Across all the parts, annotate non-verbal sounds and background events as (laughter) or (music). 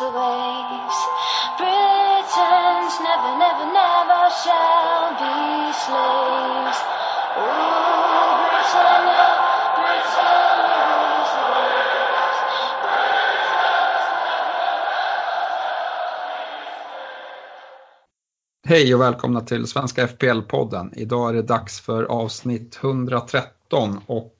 Rules the waves. Britons never, never, never shall be slaves. Ooh, Britannia, Britannia rules the waves. Hej och välkomna till Svenska FPL-podden. Idag är det dags för avsnitt 113 och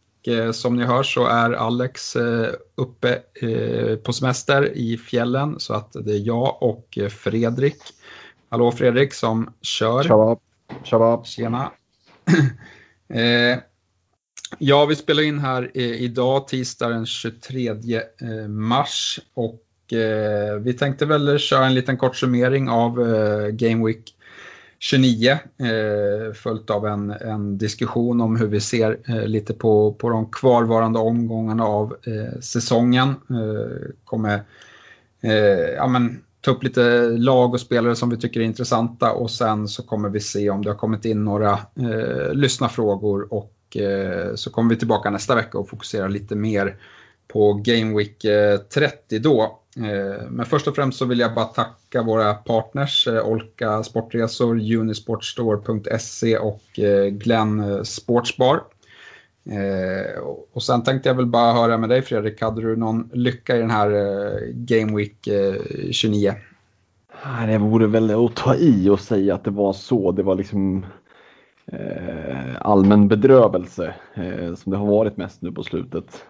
som ni hör så är Alex eh, uppe eh, på semester i fjällen så att det är jag och eh, Fredrik. Hallå Fredrik som kör. Tjaba, tjaba. Tjena. (clears throat) eh, ja, vi spelar in här eh, idag, tisdag den 23 eh, mars. Och eh, vi tänkte väl köra en liten kort summering av eh, Game Week 29. Eh, följt av en, en diskussion om hur vi ser eh, lite på, på de kvarvarande omgångarna av eh, säsongen. Eh, kommer eh, ja, men, ta upp lite lag och spelare som vi tycker är intressanta och sen så kommer vi se om det har kommit in några eh, lyssnarfrågor och eh, så kommer vi tillbaka nästa vecka och fokusera lite mer på Game Week 30 eh, då. Eh, men först och främst så vill jag bara tacka våra partners eh, Olka Sportresor, Unisportstore.se och eh, Glenn Sportsbar. Och- sen tänkte jag väl bara höra med dig Fredrik, hade du någon lycka i den här Game Week 29? Ah, det vore väl att ta i och säga att det var så. Det var liksom allmän bedrövelse som det har varit mest nu på slutet.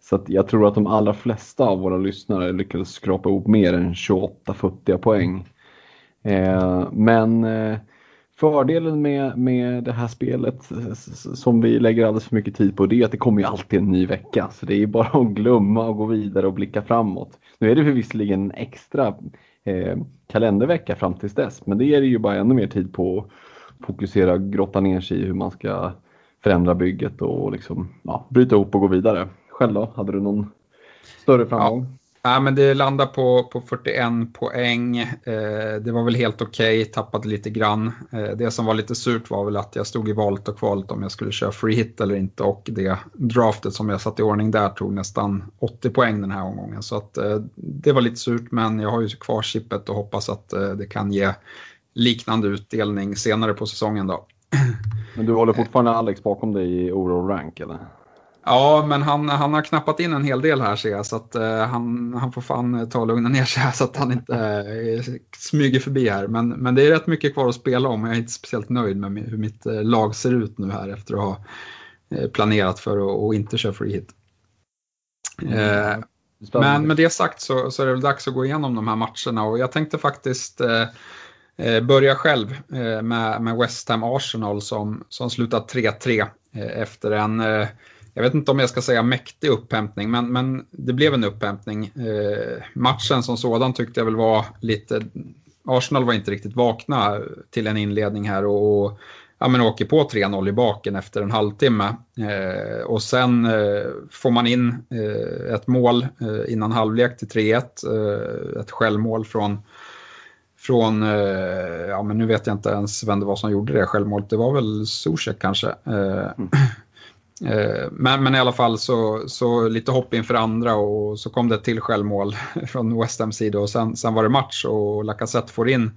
Så att jag tror att de allra flesta av våra lyssnare lyckades skrapa ihop mer än 28 futtiga poäng. Eh, men eh, fördelen med, med det här spelet som vi lägger alldeles för mycket tid på det är att det kommer ju alltid en ny vecka. Så det är bara att glömma och gå vidare och blicka framåt. Nu är det visserligen en extra eh, kalendervecka fram tills dess men det ger ju bara ännu mer tid på att fokusera och grotta ner sig i hur man ska förändra bygget och liksom, ja, bryta ihop och gå vidare. Själv då? Hade du någon större framgång? Ja, men det landar på, på 41 poäng. Eh, det var väl helt okej, tappade lite grann. Eh, det som var lite surt var väl att jag stod i valet och kvalet om jag skulle köra free hit eller inte och det draftet som jag satte i ordning där tog nästan 80 poäng den här omgången. Så att, eh, det var lite surt men jag har ju kvar chippet och hoppas att eh, det kan ge liknande utdelning senare på säsongen då. Men du håller fortfarande Alex bakom dig i oro rank eller? Ja, men han, han har knappat in en hel del här ser jag, så att eh, han, han får fan eh, ta och lugna ner sig här (laughs) så att han inte eh, smyger förbi här. Men, men det är rätt mycket kvar att spela om och jag är inte speciellt nöjd med hur mitt eh, lag ser ut nu här efter att ha eh, planerat för att och inte köra free hit. Eh, men med det sagt så, så är det väl dags att gå igenom de här matcherna och jag tänkte faktiskt börja själv med, med West Ham Arsenal som, som slutat 3-3 eh, efter en, jag vet inte om jag ska säga mäktig upphämtning, men, men det blev en upphämtning. Eh, matchen som sådan tyckte jag väl var lite, Arsenal var inte riktigt vakna till en inledning här och, och ja, men åker på 3-0 i baken efter en halvtimme. Eh, och sen eh, får man in eh, ett mål eh, innan halvlek till 3-1. Eh, ett självmål från, från eh, ja men nu vet jag inte ens vem det var som gjorde det självmålet. Det var väl Zuzek kanske. Eh, mm. Eh, men, men i alla fall så, så lite hopp inför andra och så kom det ett till självmål (laughs) från West Ham-sida och sen, sen var det match och Lacazette får in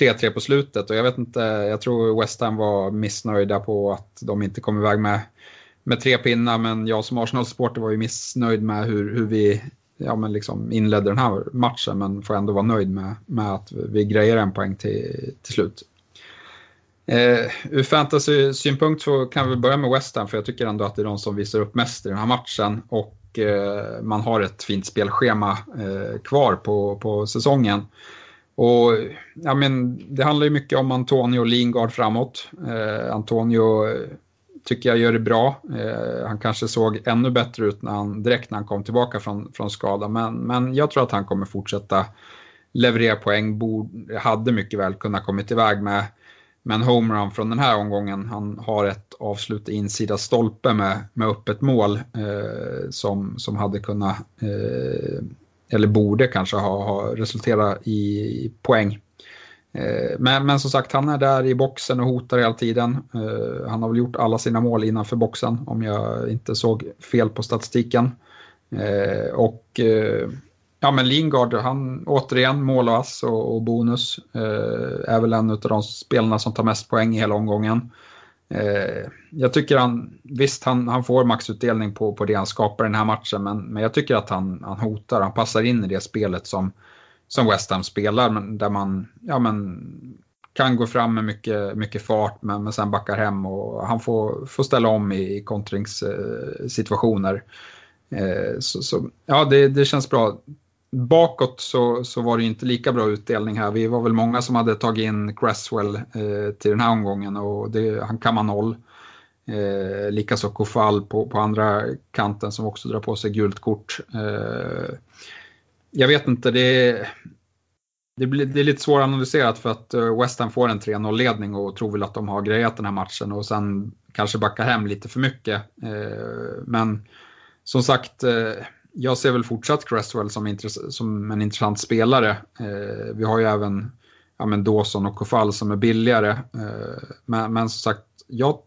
3-3 på slutet och jag vet inte, jag tror West Ham var missnöjda på att de inte kom iväg med, med tre pinnar men jag som Arsenal-supporter var ju missnöjd med hur, hur vi ja, men liksom inledde den här matchen men får ändå vara nöjd med, med att vi grejer en poäng till, till slut. Eh, ur fantasy-synpunkt så kan vi börja med West Ham för jag tycker ändå att det är de som visar upp mest i den här matchen och eh, man har ett fint spelschema eh, kvar på, på säsongen. Och ja, men, Det handlar ju mycket om Antonio och Lingard framåt. Eh, Antonio tycker jag gör det bra. Eh, han kanske såg ännu bättre ut när han, direkt när han kom tillbaka från, från skada. Men, men jag tror att han kommer fortsätta leverera poäng. Bord, hade mycket väl kunnat kommit iväg med, men homerun från den här omgången. Han har ett avslut i insida stolpe med, med öppet mål eh, som, som hade kunnat, eh, eller borde kanske ha, ha resulterat i poäng. Eh, men, men som sagt, han är där i boxen och hotar hela tiden. Eh, han har väl gjort alla sina mål innanför boxen om jag inte såg fel på statistiken. Eh, och eh, ja, men Lingard, han återigen mål och, ass och bonus. Eh, är väl en av de spelarna som tar mest poäng i hela omgången. Eh, jag tycker han, visst han, han får maxutdelning på, på det han skapar i den här matchen, men, men jag tycker att han, han hotar, han passar in i det spelet som som West Ham spelar, men där man ja, men, kan gå fram med mycket, mycket fart men, men sen backar hem och han får, får ställa om i, i kontringssituationer. Eh, så, så, ja, det, det känns bra. Bakåt så, så var det inte lika bra utdelning här. Vi var väl många som hade tagit in Cresswell eh, till den här omgången och det, han kammar noll. Eh, Likaså Kofall på, på andra kanten som också drar på sig gult kort. Eh, jag vet inte, det är, det, blir, det är lite svåranalyserat för att eh, West Ham får en 3-0-ledning och tror väl att de har grejat den här matchen och sen kanske backar hem lite för mycket. Eh, men som sagt, eh, jag ser väl fortsatt Cresswell som, som en intressant spelare. Eh, vi har ju även ja, men Dawson och Kofall som är billigare. Eh, men, men som sagt, jag,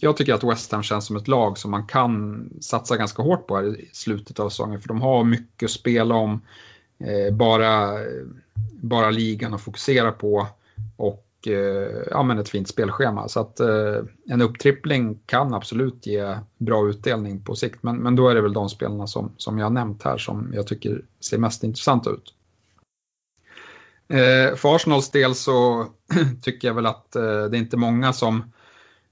jag tycker att West Ham känns som ett lag som man kan satsa ganska hårt på här i slutet av säsongen. För de har mycket att spela om. Eh, bara, bara ligan att fokusera på. Och Eh, ja, men ett fint spelschema. Så att eh, en upptrippling kan absolut ge bra utdelning på sikt. Men, men då är det väl de spelarna som, som jag har nämnt här som jag tycker ser mest intressanta ut. Eh, för Arsenals del så (clears throat) tycker jag väl att eh, det är inte många som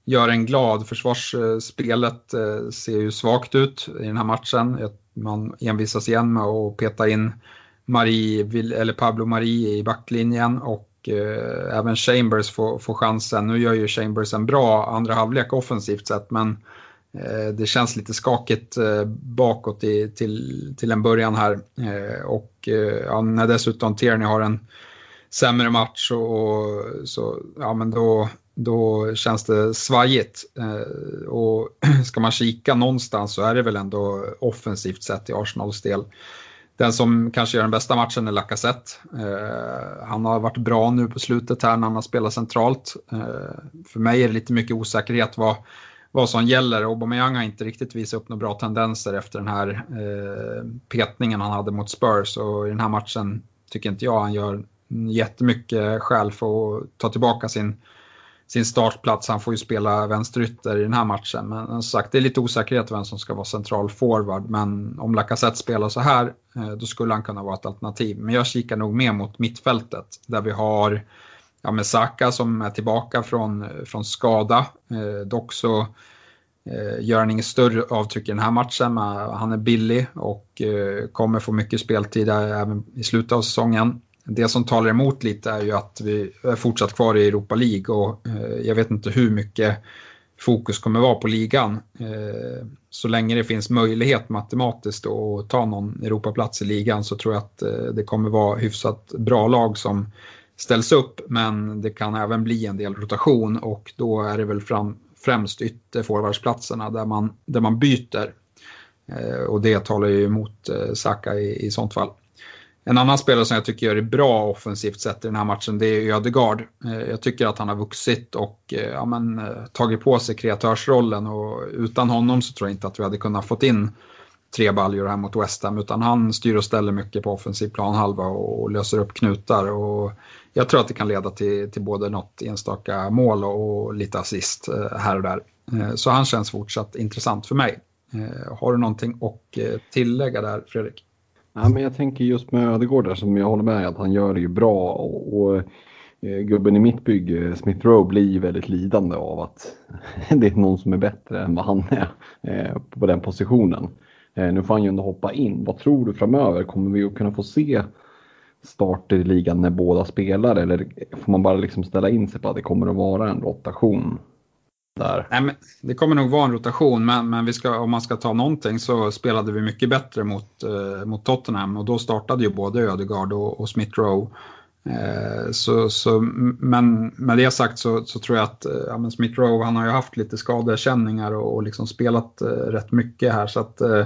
gör en glad. Försvarsspelet eh, ser ju svagt ut i den här matchen. Man envisas igen med att peta in Marie, eller Pablo Marie i backlinjen och eh, även Chambers får, får chansen. Nu gör ju Chambers en bra andra halvlek offensivt sett men eh, det känns lite skakigt eh, bakåt i, till, till en början här. Eh, och eh, ja, när dessutom Tierney har en sämre match och, så, ja men då då känns det svajigt. Eh, och (clears throat) ska man kika någonstans så är det väl ändå offensivt sett i Arsenals del. Den som kanske gör den bästa matchen är Lacazette. Eh, han har varit bra nu på slutet här när han har spelat centralt. Eh, för mig är det lite mycket osäkerhet vad, vad som gäller. Aubameyang har inte riktigt visat upp några bra tendenser efter den här eh, petningen han hade mot Spurs. Och i den här matchen tycker inte jag han gör jättemycket skäl för att ta tillbaka sin sin startplats. Han får ju spela vänsterytter i den här matchen. Men som sagt, det är lite osäkerhet vem som ska vara central forward. Men om Lacazette spelar så här, eh, då skulle han kunna vara ett alternativ. Men jag kikar nog mer mot mittfältet, där vi har ja, med Saka som är tillbaka från, från skada. Eh, dock så eh, gör han inget större avtryck i den här matchen. Men han är billig och eh, kommer få mycket speltid eh, även i slutet av säsongen det som talar emot lite är ju att vi är fortsatt kvar i Europa League och eh, jag vet inte hur mycket fokus kommer vara på ligan. Eh, så länge det finns möjlighet matematiskt att ta någon Europaplats i ligan så tror jag att eh, det kommer vara hyfsat bra lag som ställs upp men det kan även bli en del rotation och då är det väl fram, främst ytterforwardsplatserna där man, där man byter. Och det talar ju emot Saka i, i sånt fall. En annan spelare som jag tycker gör det bra offensivt sett i den här matchen det är Ödegaard. Eh, jag tycker att han har vuxit och eh, ja, men, eh, tagit på sig kreatörsrollen och utan honom så tror jag inte att vi hade kunnat fått in tre baljor här mot West Ham utan han styr och ställer mycket på offensiv planhalva och löser upp knutar. Och jag tror att det kan leda till, till både något enstaka mål och lite assist här och där. Så han känns fortsatt intressant för mig. Har du någonting att tillägga där Fredrik? Ja, men jag tänker just med Ödegård där som jag håller med att han gör det ju bra och, och eh, gubben i mitt bygge, Smith Rowe, blir väldigt lidande av att (laughs) det är någon som är bättre än vad han är eh, på den positionen. Eh, nu får han ju ändå hoppa in. Vad tror du framöver? Kommer vi att kunna få se starter i ligan när båda spelar eller får man bara liksom ställa in sig på att det kommer att vara en rotation där. Nej, men det kommer nog vara en rotation, men, men vi ska, om man ska ta någonting så spelade vi mycket bättre mot, eh, mot Tottenham och då startade ju både Ödegaard och, och Smith Rowe. Eh, så, så, men med det sagt så, så tror jag att eh, men Smith Rowe han har ju haft lite skadekänningar och, och liksom spelat eh, rätt mycket här så att eh,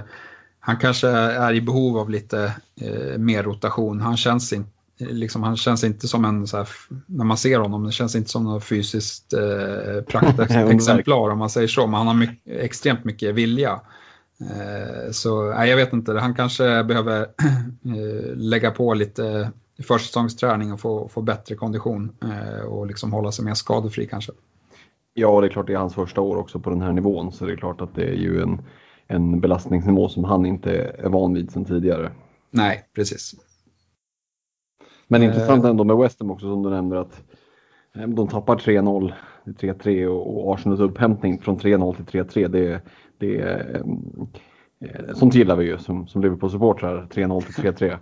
han kanske är i behov av lite eh, mer rotation. Han känns inte liksom, han känns inte som en, så här, när man ser honom, det känns inte som något fysiskt eh, (laughs) praktexemplar om man säger så, men han har mycket, extremt mycket vilja. Eh, så nej, jag vet inte, han kanske behöver (clears throat) eh, lägga på lite försäsongsträning och få, få bättre kondition eh, och liksom hålla sig mer skadefri kanske. Ja, det är klart det är hans första år också på den här nivån, så det är klart att det är ju en, en belastningsnivå som han inte är van vid sedan tidigare. Nej, precis. Men intressant ändå med West Ham också som du nämner att eh, de tappar 3-0, 3-3 och Arsenals upphämtning från 3-0 till 3-3 det, det eh, eh, Sånt gillar vi ju som, som Liverpool-supportrar, 3-0 till 3-3.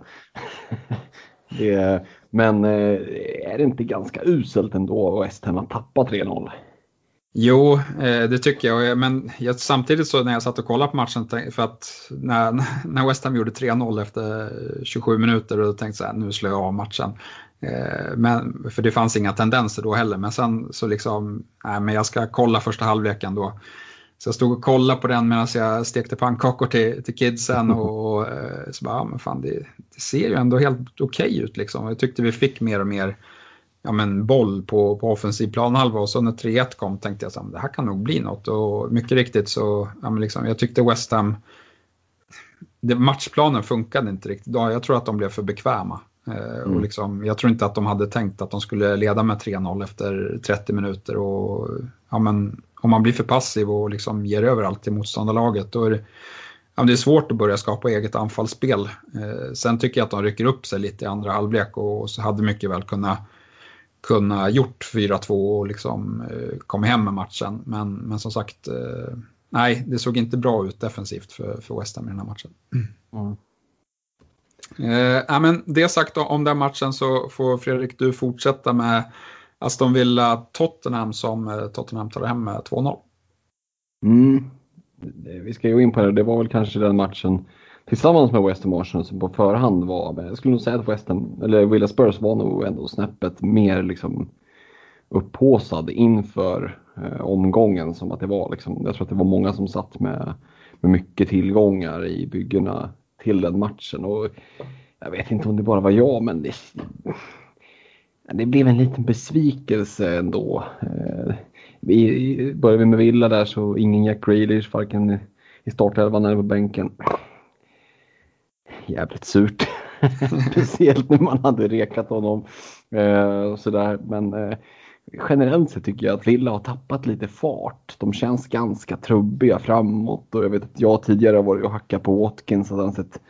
(laughs) det, men är det inte ganska uselt ändå West Ham att tappa 3-0? Jo, eh, det tycker jag. Men jag, samtidigt så när jag satt och kollade på matchen, för att när, (laughs) när West Ham gjorde 3-0 efter 27 minuter och tänkte så här, nu slår jag av matchen. Eh, men, för det fanns inga tendenser då heller, men sen så liksom, nej men jag ska kolla första halvleken då. Så jag stod och kollade på den medan jag stekte pannkakor till, till kidsen (laughs) och, och eh, så bara, ja, men fan det, det ser ju ändå helt okej okay ut liksom. Jag tyckte vi fick mer och mer ja, men boll på, på offensiv planhalva och så när 3-1 kom tänkte jag att det här kan nog bli något och mycket riktigt så, ja, men liksom, jag tyckte West Ham, det, matchplanen funkade inte riktigt. Jag tror att de blev för bekväma. Eh, mm. Och liksom, jag tror inte att de hade tänkt att de skulle leda med 3-0 efter 30 minuter. Och, ja, men, om man blir för passiv och liksom ger över allt till motståndarlaget då är det, ja, det är svårt att börja skapa eget anfallsspel. Eh, sen tycker jag att de rycker upp sig lite i andra halvlek och, och så hade mycket väl kunnat kunna gjort 4-2 och liksom eh, komma hem med matchen. Men, men som sagt, eh, nej, det såg inte bra ut defensivt för, för West Ham i den här matchen. Mm. Eh, ja, men det sagt då, om den matchen så får Fredrik du fortsätta med Aston Villa-Tottenham som eh, Tottenham tar hem med 2-0. Mm. Vi ska ju in på det, det var väl kanske den matchen tillsammans med West Ham Arsenal som på förhand var, jag skulle nog säga att West Ham, eller Villa Spurs var nog ändå snäppet mer liksom upphåsad inför eh, omgången som att det var liksom, jag tror att det var många som satt med, med mycket tillgångar i byggena till den matchen och jag vet inte om det bara var jag men det, det blev en liten besvikelse ändå. Eh, vi, börjar vi med Villa där så ingen Jack Grealish, varken i startelvan eller på bänken jävligt surt. (laughs) Speciellt när man hade rekat honom. Eh, sådär. Men eh, generellt sett tycker jag att Villa har tappat lite fart. De känns ganska trubbiga framåt och jag vet att jag tidigare har varit och hackat på Watkins och han sett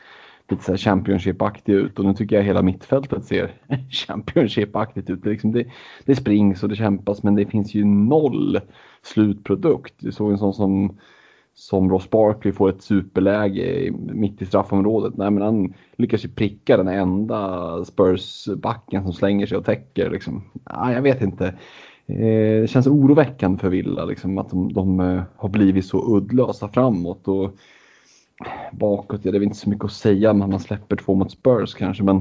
lite så Championship-aktig ut och nu tycker jag hela mittfältet ser (laughs) Championship-aktigt ut. Det, liksom det, det springs och det kämpas men det finns ju noll slutprodukt. Du såg en sån som som Ross Barkley får ett superläge mitt i straffområdet. Nej, men han lyckas ju pricka den enda Spurs-backen som slänger sig och täcker. Liksom. Ja, jag vet inte. Eh, det känns oroväckande för Villa liksom, att de, de eh, har blivit så uddlösa framåt. Och bakåt, ja, det är inte så mycket att säga, men man släpper två mot Spurs kanske. Men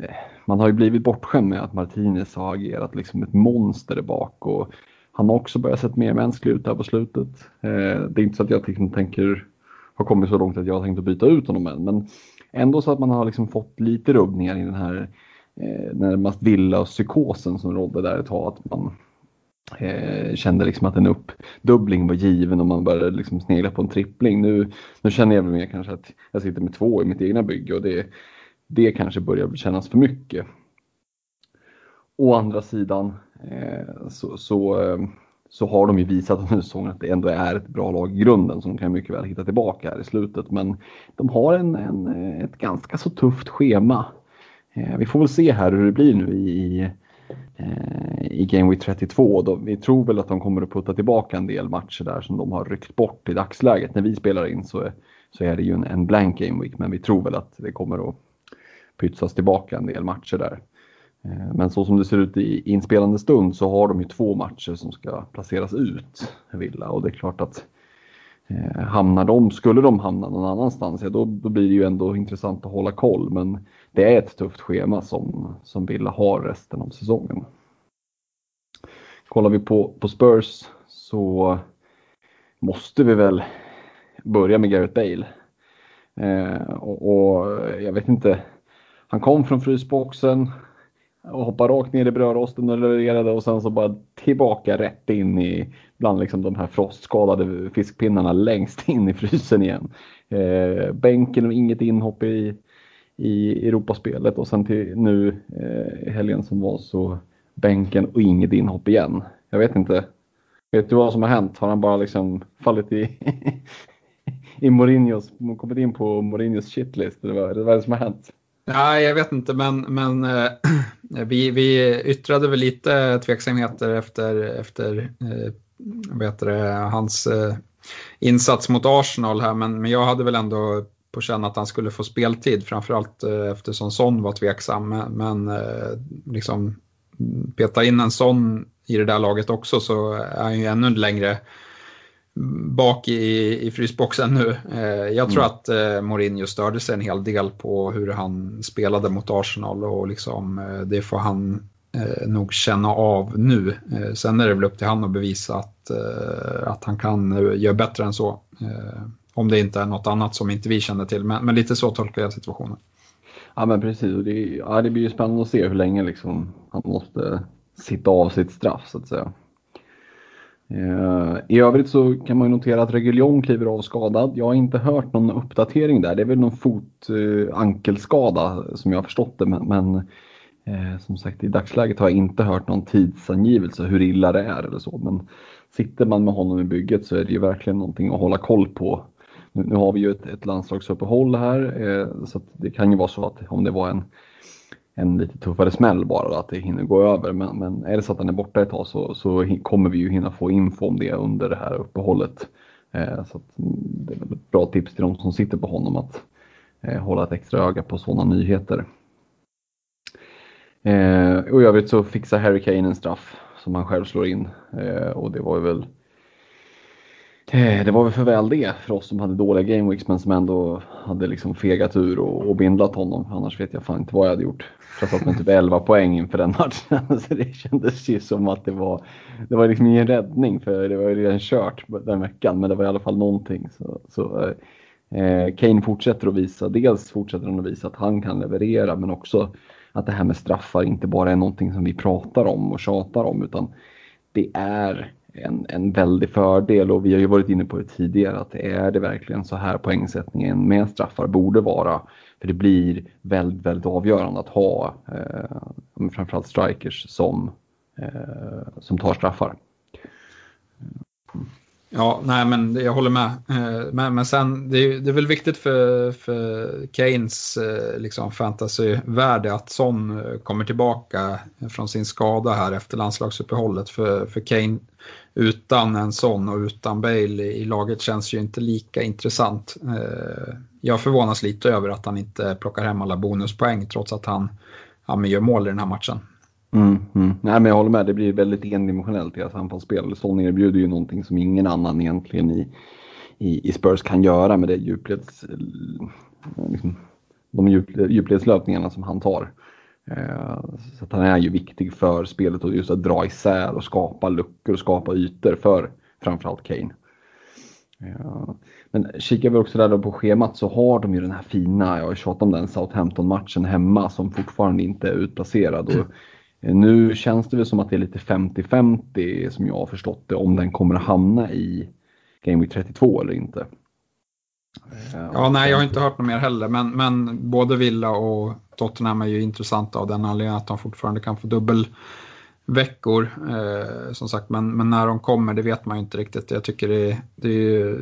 eh, man har ju blivit bortskämd med att Martinez har agerat liksom ett monster där bak. Och han har också börjat se mer mänsklig ut här på slutet. Eh, det är inte så att jag liksom tänker har kommit så långt att jag har tänkt att byta ut honom än. Men ändå så att man har liksom fått lite rubbningar i den här eh, närmast villa och psykosen som rådde där ett tag. Att man eh, kände liksom att en uppdubbling var given och man började liksom snegla på en trippling. Nu, nu känner jag väl mer kanske att jag sitter med två i mitt egna bygge och det, det kanske börjar kännas för mycket. Å andra sidan Eh, så, så, eh, så har de ju visat under säsongen att det ändå är ett bra lag i grunden som kan mycket väl hitta tillbaka här i slutet. Men de har en, en eh, ett ganska så tufft schema. Vi får väl se här hur det blir nu i, i Game Week 32. De, vi tror väl att de kommer att putta tillbaka en del matcher där som de har ryckt bort i dagsläget. När vi spelar in så är, så är det ju en, en blank Game Week men vi tror väl att det kommer att pytsas tillbaka en del matcher där. Eh, men så som det ser ut i inspelande stund så har de ju två matcher som ska placeras ut, Villa. Och det är klart att eh, hamnar de, skulle de hamna någon annanstans, ja, då, då blir det ju ändå intressant att hålla koll. Men det är ett tufft schema som, som Villa har resten av säsongen. Kollar vi på, på Spurs så måste vi väl börja med Gareth Bale. Eh, och, och, jag vet inte, han kom från frysboxen, och hoppade rakt ner i brödrosten och levererade och sen så bara tillbaka rätt in i bland liksom de här frostskadade fiskpinnarna längst in i frysen igen. Eh, bänken och inget inhopp i, i Europaspelet och sen till nu eh, helgen som var så bänken och inget inhopp igen. Jag vet inte. Vet du vad som har hänt? Har han bara liksom fallit i, (laughs) i Mourinhos, kommit in på Mourinhos shitlist? Eller vad, vad är det som har hänt? Nej, jag vet inte, men, men äh, (clears throat) vi, vi yttrade väl lite tveksamheter efter, efter eh, äh, vet det, hans äh, insats mot Arsenal här, men, men jag hade väl ändå på känn att han skulle få speltid, framförallt eftersom Son var tveksam. Men, men liksom peta in en Son i det där laget också så är han ju ännu längre bak i, i frysboxen nu. Eh, jag tror mm. att eh, Mourinho störde sig en hel del på hur han spelade mot Arsenal och liksom, eh, det får han eh, nog känna av nu. Eh, sen är det väl upp till han att bevisa att, eh, att han kan göra bättre än så. om det inte är något annat som inte vi känner till, men, men lite så tolkar jag situationen. Ja men precis, det, ja, det blir ju spännande att se hur länge liksom, han måste sitta av sitt straff så att säga. Eh, I övrigt så kan man notera att Reguljon kliver av skadad. Jag har inte hört någon uppdatering där. Det är väl någon fotankelskada som jag har förstått det. Men, men eh, som sagt i dagsläget har jag inte hört någon tidsangivelse hur illa det är eller så. Men sitter man med honom i bygget så är det ju verkligen någonting att hålla koll på. Nu, nu har vi ju ett, ett landslagsuppehåll här eh, så det kan ju vara så att om det var en en lite tuffare smäll bara, att det hinner gå över. Men, men är det så att den är borta ett tag så, så kommer vi ju hinna få info om det under det här uppehållet. Eh, så det är väl ett bra tips till de som sitter på honom att eh, hålla ett extra öga på sådana nyheter. Eh, och i övrigt så fixar Harry Kane en straff som han själv slår in eh, och det var ju väl Eh, det var väl för väl det för oss som hade dåliga gameweeks men som ändå hade liksom fegat ur och, och bindlat honom. Annars vet jag fan inte vad jag hade gjort. Träffat med typ 11 poäng inför den matchen. (laughs) Så det kändes ju som att det var, det var liksom ingen räddning för det var ju redan kört den veckan. Men det var i alla fall någonting. Så, så eh, eh, Kane fortsätter att visa, dels fortsätter han att visa att han kan leverera men också att det här med straffar inte bara är någonting som vi pratar om och tjatar om utan det är en, en väldig fördel och vi har ju varit inne på det tidigare att är det verkligen så här poängsättningen med straffar borde vara. För det blir väldigt, väldigt avgörande att ha eh, framförallt strikers som, eh, som tar straffar. Ja, nej men jag håller med. Eh, men, men sen, det är, det är väl viktigt för, för Keynes eh, liksom fantasyvärde att Son eh, kommer tillbaka från sin skada här efter landslagsuppehållet. För, för Kane utan en sån och utan Bale i laget känns ju inte lika intressant. Eh, jag förvånas lite över att han inte plockar hem alla bonuspoäng trots att han ja, gör mål i den här matchen. Mm, mm. Nej, men jag håller med, det blir väldigt endimensionellt i deras anfallsspel. Son erbjuder ju någonting som ingen annan egentligen i, i, i Spurs kan göra med det djupleds, liksom, de djup, djupledslöpningarna som han tar. Eh, så att han är ju viktig för spelet och just att dra isär och skapa luckor och skapa ytor för framförallt Kane. Ja. Men kikar vi också där på schemat så har de ju den här fina, jag har tjatat om den Southampton-matchen hemma som fortfarande inte är utplacerad. Och eh, nu känns det väl som att det är lite 50-50 som jag har förstått det om den kommer att hamna i Game Week 32 eller inte. Eh, ja, nej, jag har inte hört något mer heller, men, men både Villa och Tottenham är ju intressanta av den anledningen att de fortfarande kan få dubbel veckor. Eh, som sagt, men, men, när de kommer det vet man ju inte riktigt. Jag tycker det, det är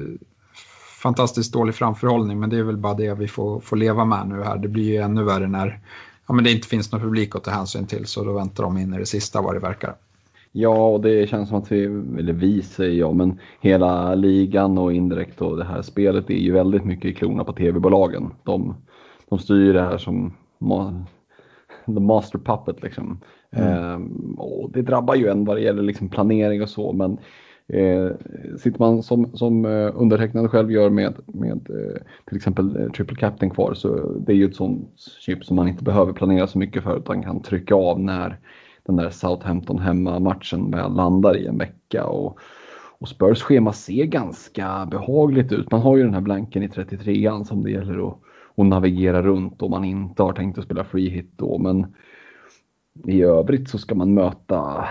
fantastiskt dålig framförhållning men det är väl bara det vi får, får leva med nu här. Det blir ju ännu värre när ja, men det inte finns någon publik att ta hänsyn till så då väntar de in i det sista vad det verkar. Ja, och det känns som att vi, eller vi säger jag, men hela ligan och indirekt och det här spelet är ju väldigt mycket i klorna på tv-bolagen. De, de styr det här som the master puppet liksom. Mm. Ehm, och det drabbar ju en vad det gäller liksom planering och så, men eh, sitter man som, som eh, undertecknad själv gör med, med eh, till exempel eh, Triple Captain kvar så det är ju ett sånt chip som man inte behöver planera så mycket för utan kan trycka av när den där Southampton hemma-matchen väl landar i en vecka. Och, och Spurs schema ser ganska behagligt ut. Man har ju den här blanken i 33an som det gäller att, att navigera runt om man inte har tänkt att spela free hit då. Men i övrigt så ska man möta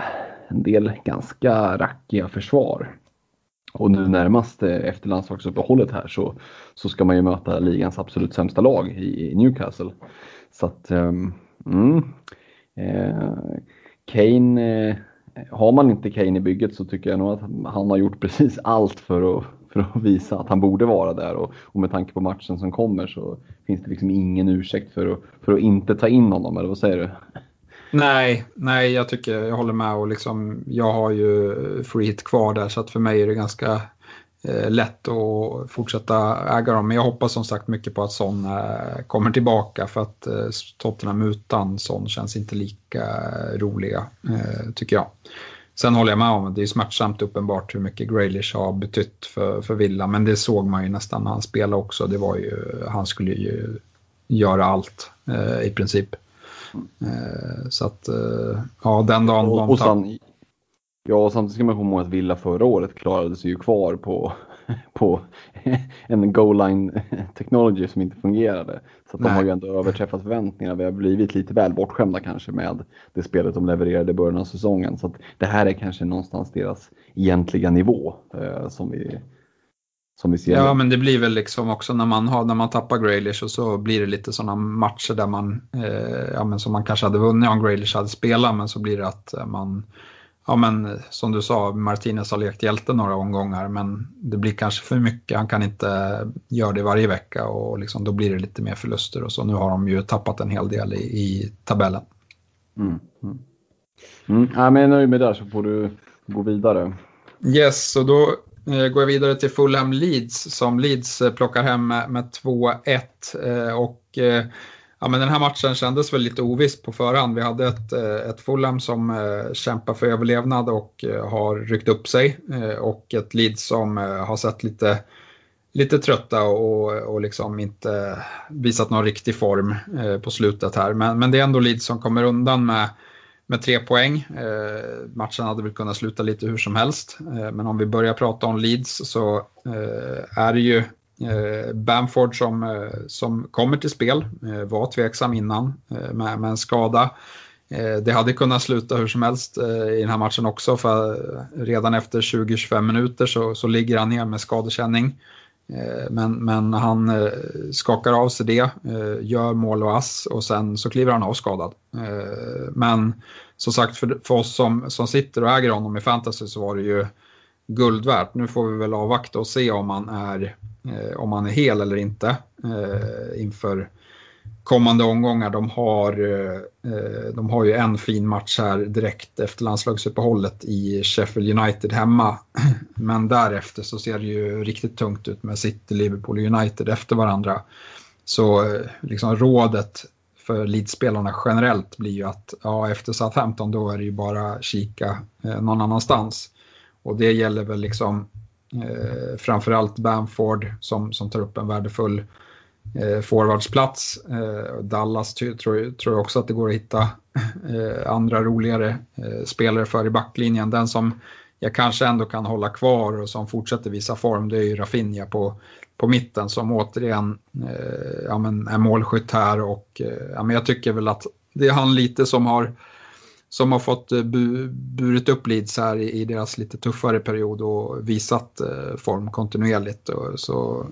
en del ganska rackiga försvar. Och nu närmast eh, efter landslagsuppehållet här så, så ska man ju möta ligans absolut sämsta lag i, i Newcastle. Så att, um, mm, eh, Kane, eh, har man inte Kane i bygget så tycker jag nog att han har gjort (laughs) precis allt för att, för att visa att han borde vara där och, och med tanke på matchen som kommer så finns det liksom ingen ursäkt för att, för att inte ta in honom, eller vad säger du? Nej, nej, jag tycker jag håller med och liksom, jag har ju free hit kvar där så att för mig är det ganska lätt att fortsätta äga dem. Men jag hoppas som sagt mycket på att Son eh, kommer tillbaka för att eh, Tottenham utan Son känns inte lika roliga, eh, tycker jag. Sen håller jag med om att det är smärtsamt uppenbart hur mycket Graylish har betytt för, för Villa, men det såg man ju nästan när han spelade också. Det var ju, han skulle ju göra allt eh, i princip. Eh, så att, eh, ja den dagen och, och sen, Ja, och samtidigt ska man komma ihåg att Villa förra året klarade sig ju kvar på, (laughs) på en goal line technology som inte fungerade. Så de har ju ändå överträffat förväntningarna. Vi har blivit lite väl bortskämda kanske med det spelet de levererade i början av säsongen. Så det här är kanske någonstans deras egentliga nivå eh, som vi som vi ser. Ja, men det blir väl liksom också när man, har, när man tappar Graylish och så blir det lite sådana matcher där man, eh, ja men som man kanske hade vunnit om Graylish hade spelat, men så blir det att man ja men som du sa, Martinez har lekt hjälte några omgångar men det blir kanske för mycket. Han kan inte göra det varje vecka och liksom, då blir det lite mer förluster och så. Nu har de ju tappat en hel del i, i tabellen. Mm, mm. Mm, ja, men jag är nöjd med det så får du gå vidare. Yes, och då eh, går jag vidare till Fulham Leeds som Leeds eh, plockar hem med, med 2-1 eh, och Ja, men den här matchen kändes väl lite oviss på förhand. Vi hade ett, eh, ett Fulham som eh, kämpar för överlevnad och eh, har ryckt upp sig och ett Leeds som har sett lite, lite trötta och, och liksom inte visat någon riktig form på slutet här. Men, men det är ändå Leeds som kommer undan med, med tre poäng. matchen hade väl kunnat sluta lite hur som helst. men om vi börjar prata om Leeds så är det ju Eh, Bamford som, eh, som kommer till spel eh, var tveksam innan med, med en skada. Det hade kunnat sluta hur som helst i den här matchen också för redan efter 20-25 minuter så, så ligger han ner med skadekänning. Men, men han skakar av sig det, gör mål och ass och sen så kliver han av skadad. Men som sagt för, för oss som, som sitter och äger honom i fantasy så var det ju guld värt. Nu får vi väl avvakta och se om han är, eh, om han är hel eller inte eh, inför kommande omgångar. De har, eh, eh de har ju en fin match här direkt efter landslagsuppehållet i Sheffield United hemma. (clears throat) Men därefter så ser det ju riktigt tungt ut med City, Liverpool och United efter varandra. Så eh, liksom rådet för Leeds-spelarna generellt blir ju att ja, efter Southampton då är det ju bara kika eh, någon annanstans. Och det gäller väl liksom eh, framförallt Bamford som, som tar upp en värdefull eh, forwardsplats. Eh, Dallas tror, tror jag också att det går att hitta eh, andra roligare eh, spelare för i backlinjen. Den som jag kanske ändå kan hålla kvar och som fortsätter visa form det är ju Rafinha på, på mitten som återigen eh, ja, men är målskytt här och eh, ja, men jag tycker väl att det är han lite som har som har fått eh, bu, burit upp Leeds här i, i, deras lite tuffare period och visat eh, form kontinuerligt. Och, så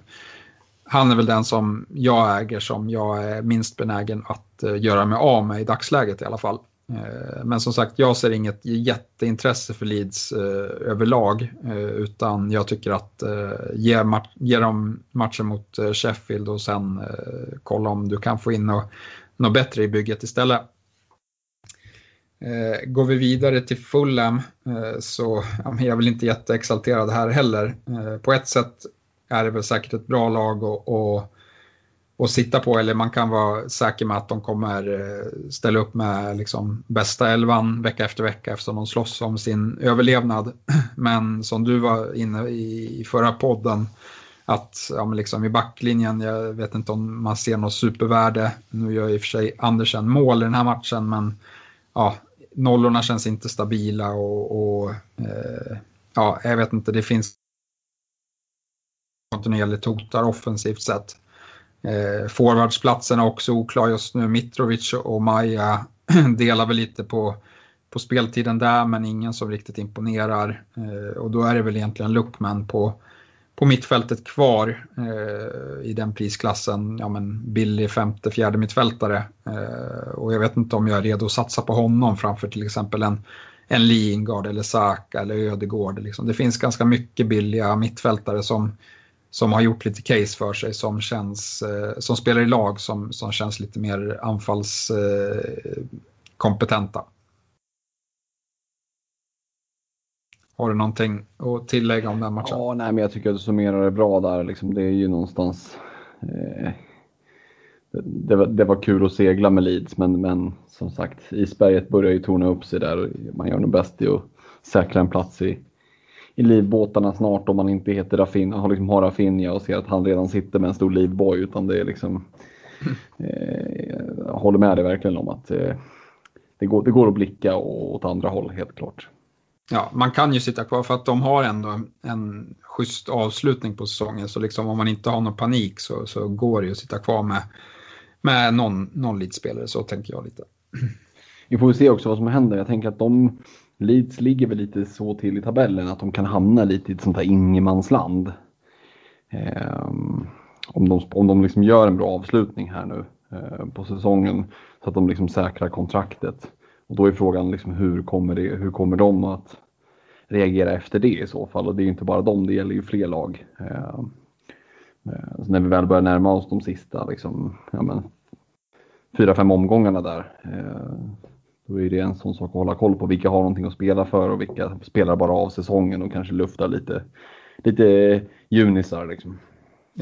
han är väl den som jag äger som jag är minst benägen att eh, göra mig av med i dagsläget i alla fall. Eh, men som sagt, jag ser inget jätteintresse för Leeds eh, överlag. Eh, utan jag tycker att eh, ge, ge dem matchen mot eh, Sheffield och sen kolla om du kan få in något, något bättre i bygget istället. Eh, går vi vidare till Fulham eh, så jag är väl inte jätteexalterad här heller. Eh, på ett sätt är det väl säkert ett bra lag och, och att sitta på eller man kan vara säker med att de kommer eh, ställa upp med liksom bästa elvan vecka efter vecka eftersom de slåss om sin överlevnad. (clears throat) Men som du var inne i förra podden att ja, men liksom i backlinjen, jag vet inte om man ser något supervärde. Nu gör i och för sig Andersen mål i den här matchen men ja, nollorna känns inte stabila och, och eh, ja, jag vet inte, det finns kontinuerligt hotar offensivt sett. Eh, forwardsplatsen är också oklar just nu. Mitrovic och Maja (clears throat) delar väl lite på, på speltiden där men ingen som riktigt imponerar. Eh, och då är det väl egentligen Luckman på, på mittfältet kvar eh, i den prisklassen. Ja men billig femte, fjärde mittfältare. Eh, och jag vet inte om jag är redo att satsa på honom framför till exempel en en Lingard eller Saka eller Ödegård. Liksom. Det finns ganska mycket billiga mittfältare som som har gjort lite case för sig som känns, eh, som spelar i lag som, som känns lite mer anfallskompetenta. Eh, har du någonting att tillägga om den matchen? Ja, nej, men jag tycker att du summerar det bra där. Liksom, det är ju någonstans... Eh, det, var, det var kul att segla med Leeds, men, men som sagt, isberget börjar ju torna upp sig där. Man gör nog bäst i att säkra en plats i, i livbåtarna snart om man inte heter Rafinha, har, liksom, har Rafinha och ser att han redan sitter med en stor livboj. Utan det är liksom, eh, jag håller med dig verkligen om att eh, det, går, det går att blicka åt andra håll helt klart. Ja, man kan ju sitta kvar för att de har ändå en schysst avslutning på säsongen. Så liksom om man inte har någon panik så, så går det ju att sitta kvar med, med någon, någon spelare så tänker jag lite. Vi får se också vad som händer. Jag tänker att de Leeds ligger väl lite så till i tabellen att de kan hamna lite i ett sånt här ingenmansland. Um, om de, om de liksom gör en bra avslutning här nu eh, på säsongen så att de liksom säkrar kontraktet. Och då är frågan liksom hur, kommer det, hur kommer de att reagera efter det i så fall? Och det är inte bara dem, det gäller ju fler lag. Ehm, eh, när vi väl börjar närma oss de sista liksom, ja men, fyra, fem omgångarna där eh, då är det en sån sak att hålla koll på vilka har någonting att spela för och vilka spelar bara av säsongen och kanske luftar lite, lite junisar. Liksom.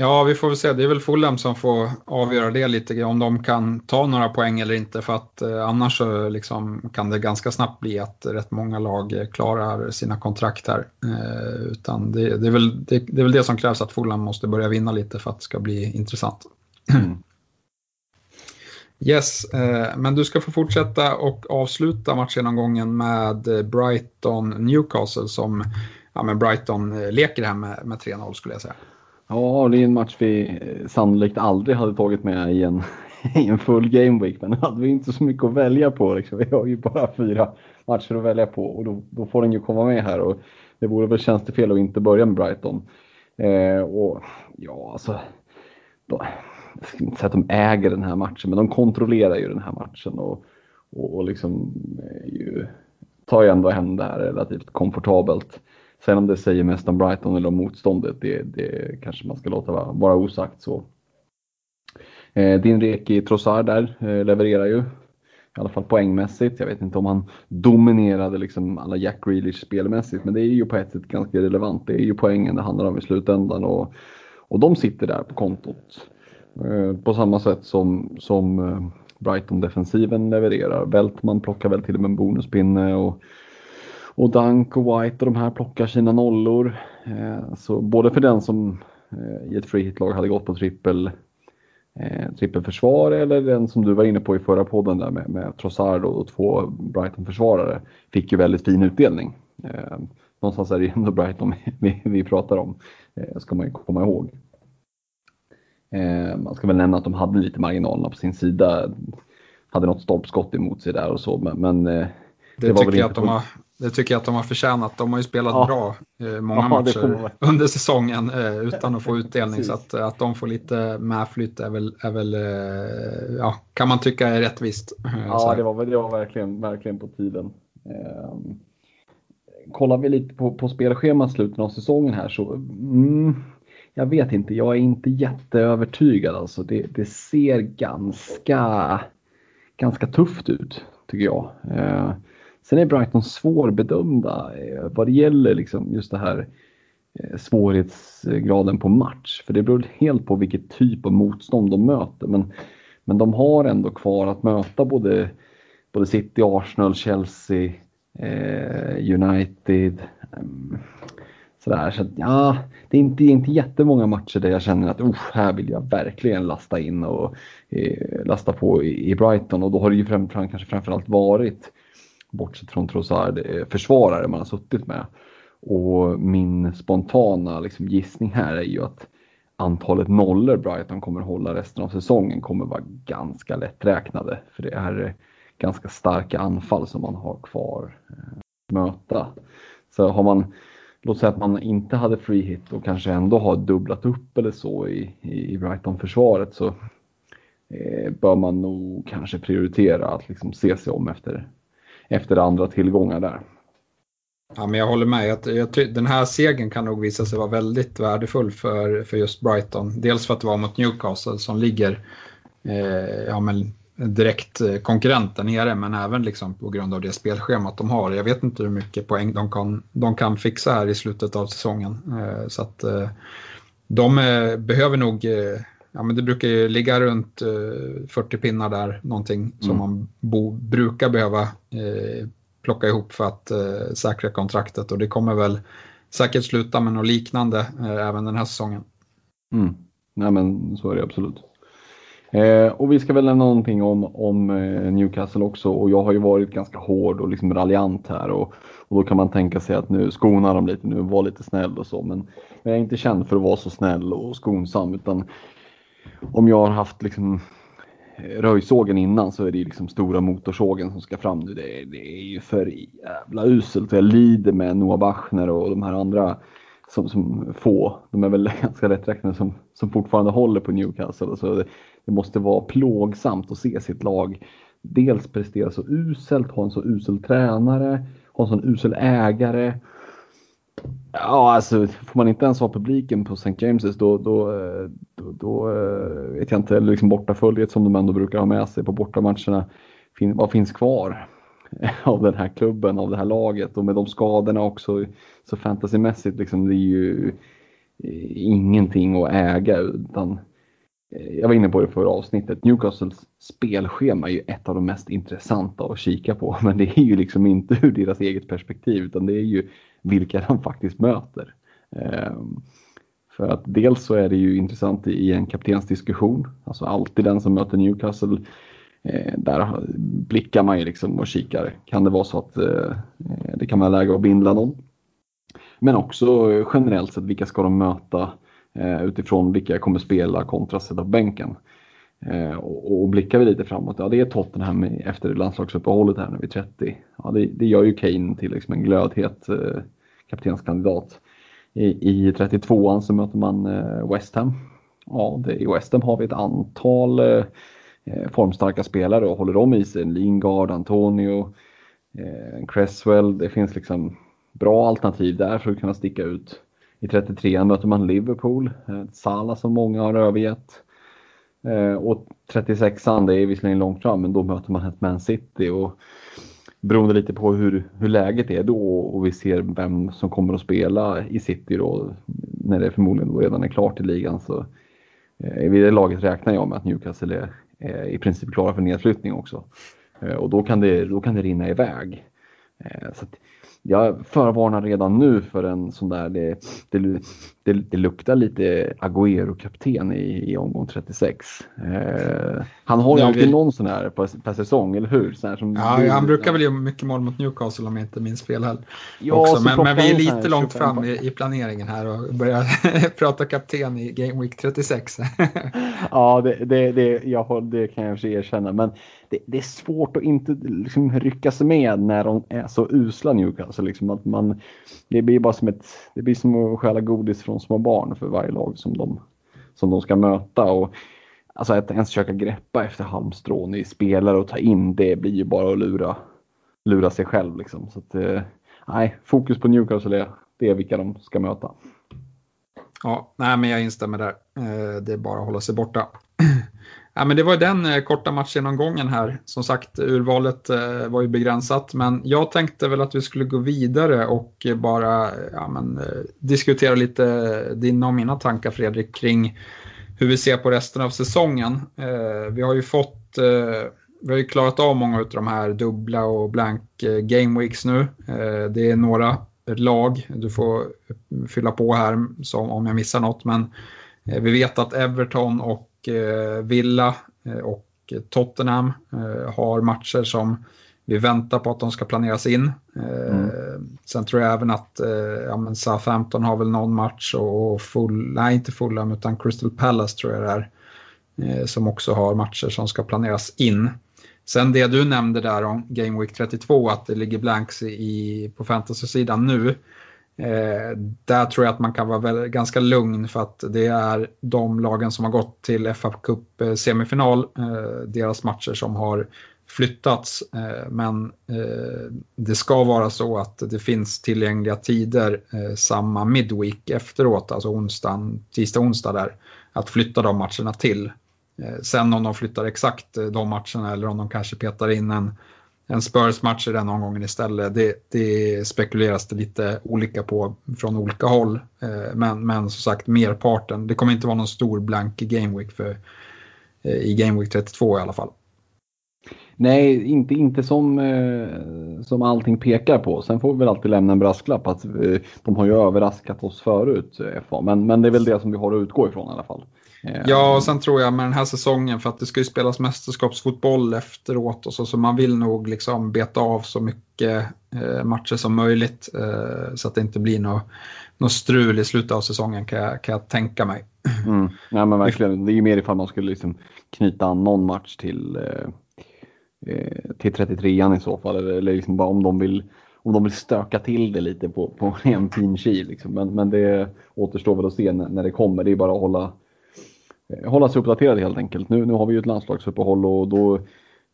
Ja, vi får väl se. Det är väl Fulham som får avgöra det lite grann, om de kan ta några poäng eller inte. För att eh, annars så liksom kan det ganska snabbt bli att rätt många lag eh, klarar sina kontrakt här. Eh, utan det, det, är väl, det, det, är väl det som krävs att Fulham måste börja vinna lite för att det ska bli intressant. Mm. (clears throat) Yes, eh, men du ska få fortsätta och avsluta matchgenomgången med eh, Brighton-Newcastle som ja, men Brighton eh, leker här med, med 3-0 skulle jag säga. Ja, det är en match vi eh, sannolikt aldrig hade tagit med i en, (laughs) i en full game week, men hade vi inte så mycket att välja på. Liksom. Vi har ju bara fyra matcher att välja på och då, då får den ju komma med här. Och det vore väl tjänstefel att inte börja med Brighton. Eh, och ja, alltså. Då, jag ska inte säga att de äger den här matchen, men de kontrollerar ju den här matchen och, och, och liksom eh, ju, tar ju ändå hem det här relativt komfortabelt. Sen om det säger mest om Brighton eller om motståndet, det, det kanske man ska låta vara, vara osagt. Så. Eh, din Reki Trossard där eh, levererar ju, i alla fall poängmässigt. Jag vet inte om han dominerade liksom alla Jack Grealish spelmässigt, men det är ju på ett sätt ganska relevant. Det är ju poängen det handlar om i slutändan och, och de sitter där på kontot. Eh, på samma sätt som, som eh, Brighton-defensiven levererar. Beltman plockar väl till och med en bonuspinne och, och Dunk och White och de här plockar sina nollor. Eh, så både för den som i ett free hit-lag hade gått på trippel trippelförsvar eller den som du var inne på i förra podden där med, med Trossard och två Brighton-försvarare fick ju väldigt fin utdelning. någonstans är det ändå Brighton vi, vi pratar om, ska man ju komma ihåg. Eh, man ska väl nämna att de hade lite marginalerna på sin sida. Hade något stolpskott emot sig där och så, men, men eh, det, det var tycker jag att de har Det tycker jag att de har förtjänat. De har ju spelat Ja. bra eh, många Ja, matcher under säsongen eh, utan att få (laughs) utdelning. Så att, att de får lite medflytt är väl, är väl eh, ja, kan man tycka är rättvist. (laughs) Ja, det var, det var verkligen, verkligen på tiden. Ehm, kollar vi lite på, på spelschemat slutet av säsongen här så mm, jag vet inte, jag är inte jätteövertygad alltså. Det, det ser ganska, ganska tufft ut tycker jag. Sen är Brighton svårbedömda eh, vad det gäller liksom just det här eh, svårighetsgraden på match. För det beror helt på vilket typ av motstånd de möter. Men, men de har ändå kvar att möta både, både City, Arsenal, Chelsea, eh, United. ehm, sådär. Så att, ja, det är inte, inte jättemånga matcher där jag känner att här vill jag verkligen lasta in och eh, lasta på i, i Brighton. Och då har det ju fram, fram, kanske framförallt varit, bortsett från Trossard, eh, försvarare man har suttit med. Och min spontana liksom, gissning här är ju att antalet nollor Brighton kommer hålla resten av säsongen kommer vara ganska lätträknade. För det är eh, ganska starka anfall som man har kvar att möta. Så har man, låt säga att man inte hade free hit och kanske ändå har dubblat upp eller så i, i, i Brighton-försvaret så eh, bör man nog kanske prioritera att liksom se sig om efter, efter andra tillgångar där. Ja, men jag håller med. Jag, jag, den här segern kan nog visa sig vara väldigt värdefull för, för just Brighton. Dels för att det var mot Newcastle som ligger eh, ja, men direkt eh, konkurrent där nere, men även liksom på grund av det spelschemat de har. Jag vet inte hur mycket poäng de kan, de kan fixa här i slutet av säsongen. Eh, så att eh, de eh, behöver nog, eh, ja men det brukar ju ligga runt eh, 40 pinnar där, någonting som Mm. man bo, brukar behöva eh, plocka ihop för att eh, säkra kontraktet och det kommer väl säkert sluta med något liknande eh, även den här säsongen. Mm. Nej men så är det absolut. Eh, och vi ska väl nämna någonting om, om eh, Newcastle också och jag har ju varit ganska hård och liksom raljant här och, och då kan man tänka sig att nu skonar de lite nu, var lite snäll och så men jag är inte känd för att vara så snäll och skonsam utan om jag har haft liksom eh, röjsågen innan så är det ju liksom stora motorsågen som ska fram nu. Det är, det är ju för jävla uselt jag lider med Noah Bachner och de här andra som, som få, de är väl (laughs) ganska rätträknade som, som fortfarande håller på Newcastle. Så det, det måste vara plågsamt att se sitt lag dels prestera så uselt, ha en så usel tränare, ha en sån usel ägare. Ja, alltså får man inte ens ha publiken på St. James's då, då, eh, då, då eh, vet jag inte, eller liksom bortaföljet som de ändå brukar ha med sig på bortamatcherna. Fin, vad finns kvar (laughs) av den här klubben, av det här laget och med de skadorna också så fantasymässigt liksom det är ju eh, ingenting att äga utan Eh, jag var inne på det förra avsnittet. Newcastles spelschema är ju ett av de mest intressanta att kika på. (laughs) Men det är ju liksom inte ur deras eget perspektiv utan det är ju vilka de faktiskt möter. Ehm, för att dels så är det ju intressant i en kaptensdiskussion. Alltså alltid den som möter Newcastle. Eh, där blickar man ju liksom och kikar. Kan det vara så att eh, det kan vara läge att bindla någon? Men också generellt sett, vilka ska de möta Eh, utifrån vilka jag kommer spela kontra sätta på bänken. Eh, och, och blickar vi lite framåt, ja det är Tottenham efter landslagsuppehållet här nu vid 30. Ja, det, det gör ju Kane till liksom en glödhet eh, kaptenskandidat. I, I 32an så möter man eh, West Ham. Ja, det, i West Ham har vi ett antal eh, eh, formstarka spelare och håller de i sig, Lingard, Antonio, eh, Cresswell, det finns liksom bra alternativ där för att kunna sticka ut. I 33 möter man Liverpool, Sala Salah som många har övergett. Eh, och 36an, det är visserligen långt fram, men då möter man ett Man City. Och beroende lite på hur, hur läget är då och vi ser vem som kommer att spela i City då, när det förmodligen då redan är klart i ligan så eh, vid det laget räknar jag med att Newcastle är, är i princip klara för nedflyttning också. Eh, och då kan det, då kan det rinna iväg. Eh, så att jag förvarnar redan nu för en sån där, det, det, det, det luktar lite Agüero-kapten i, i omgång 36. Eh, han har ju alltid vi... någon sån här per, per säsong, eller hur? Sån som ja, ja, han brukar väl göra mycket mål mot Newcastle om jag inte minns fel heller. Ja, men, men, vi är lite långt fram i, i, planeringen här och börjar (laughs) prata kapten i Game Week 36. (laughs) ja, det, det, det, jag, det kan jag erkänna. Men det, det, är svårt att inte liksom, rycka sig med när de är så usla Newcastle. Liksom, att man, det blir bara som ett, det blir som att stjäla godis från små barn för varje lag som de, som de ska möta. Och, alltså att ens försöka greppa efter halmstrån i spelare och ta in det blir ju bara att lura, lura sig själv. Liksom. Så att, eh, nej, fokus på Newcastle är, det är vilka de ska möta. Ja, nej, men jag instämmer där. Eh, det är bara att hålla sig borta. (clears throat) Ja, men det var den eh, korta matchgenomgången här. Som sagt, urvalet eh, var ju begränsat, men jag tänkte väl att vi skulle gå vidare och eh, bara eh, ja, men, eh, diskutera lite eh, dina och mina tankar Fredrik kring hur vi ser på resten av säsongen. vi har ju fått vi har ju klarat av många av de här dubbla och blank game weeks nu. det är några lag, du får fylla på här som, om jag missar något, men vi vet att Everton och Villa eh, och Tottenham eh, har matcher som vi väntar på att de ska planeras in. Mm. Sen tror jag även att ja, men Southampton har väl någon match och full, nej inte Fulham utan Crystal Palace tror jag det är. Som också har matcher som ska planeras in. Sen det du nämnde där om Game Week 32 att det ligger blanks i, på fantasy-sidan nu. Eh, där tror jag att man kan vara väl, ganska lugn för att det är de lagen som har gått till FA Cup eh, semifinal, eh, deras matcher som har flyttats. Eh, men eh, det ska vara så att det finns tillgängliga tider eh, samma midweek efteråt, alltså onsdag, tisdag, onsdag där, att flytta de matcherna till. Eh, sen om de flyttar exakt eh, de matcherna eller om de kanske petar in en en Spurs-match i den omgången istället. Det, det spekuleras det lite olika på från olika håll. Eh, men, men som sagt, merparten. Det kommer inte vara någon stor blank Game Week för, eh, i Game Week 32 i alla fall. Nej, inte, inte som, eh, som allting pekar på. Sen får vi väl alltid lämna en brasklapp att eh, de har ju överraskat oss förut, FA. Men, men det är väl det som vi har att utgå ifrån i alla fall. Ja, och sen tror jag med den här säsongen för att det ska ju spelas mästerskapsfotboll efteråt och så, så man vill nog liksom beta av så mycket eh, matcher som möjligt eh, så att det inte blir något, något strul i slutet av säsongen kan jag, kan jag tänka mig. Mm. Ja, men verkligen. Det är ju mer ifall man skulle liksom knyta an någon match till, eh, till 33an i så fall eller liksom bara om de vill om de vill stöka till det lite på, på en fin kil. Liksom. Men, men det återstår väl att se när, när det kommer. Det är bara att hålla, hålla sig uppdaterad helt enkelt. Nu, nu har vi ju ett landslagsuppehåll och då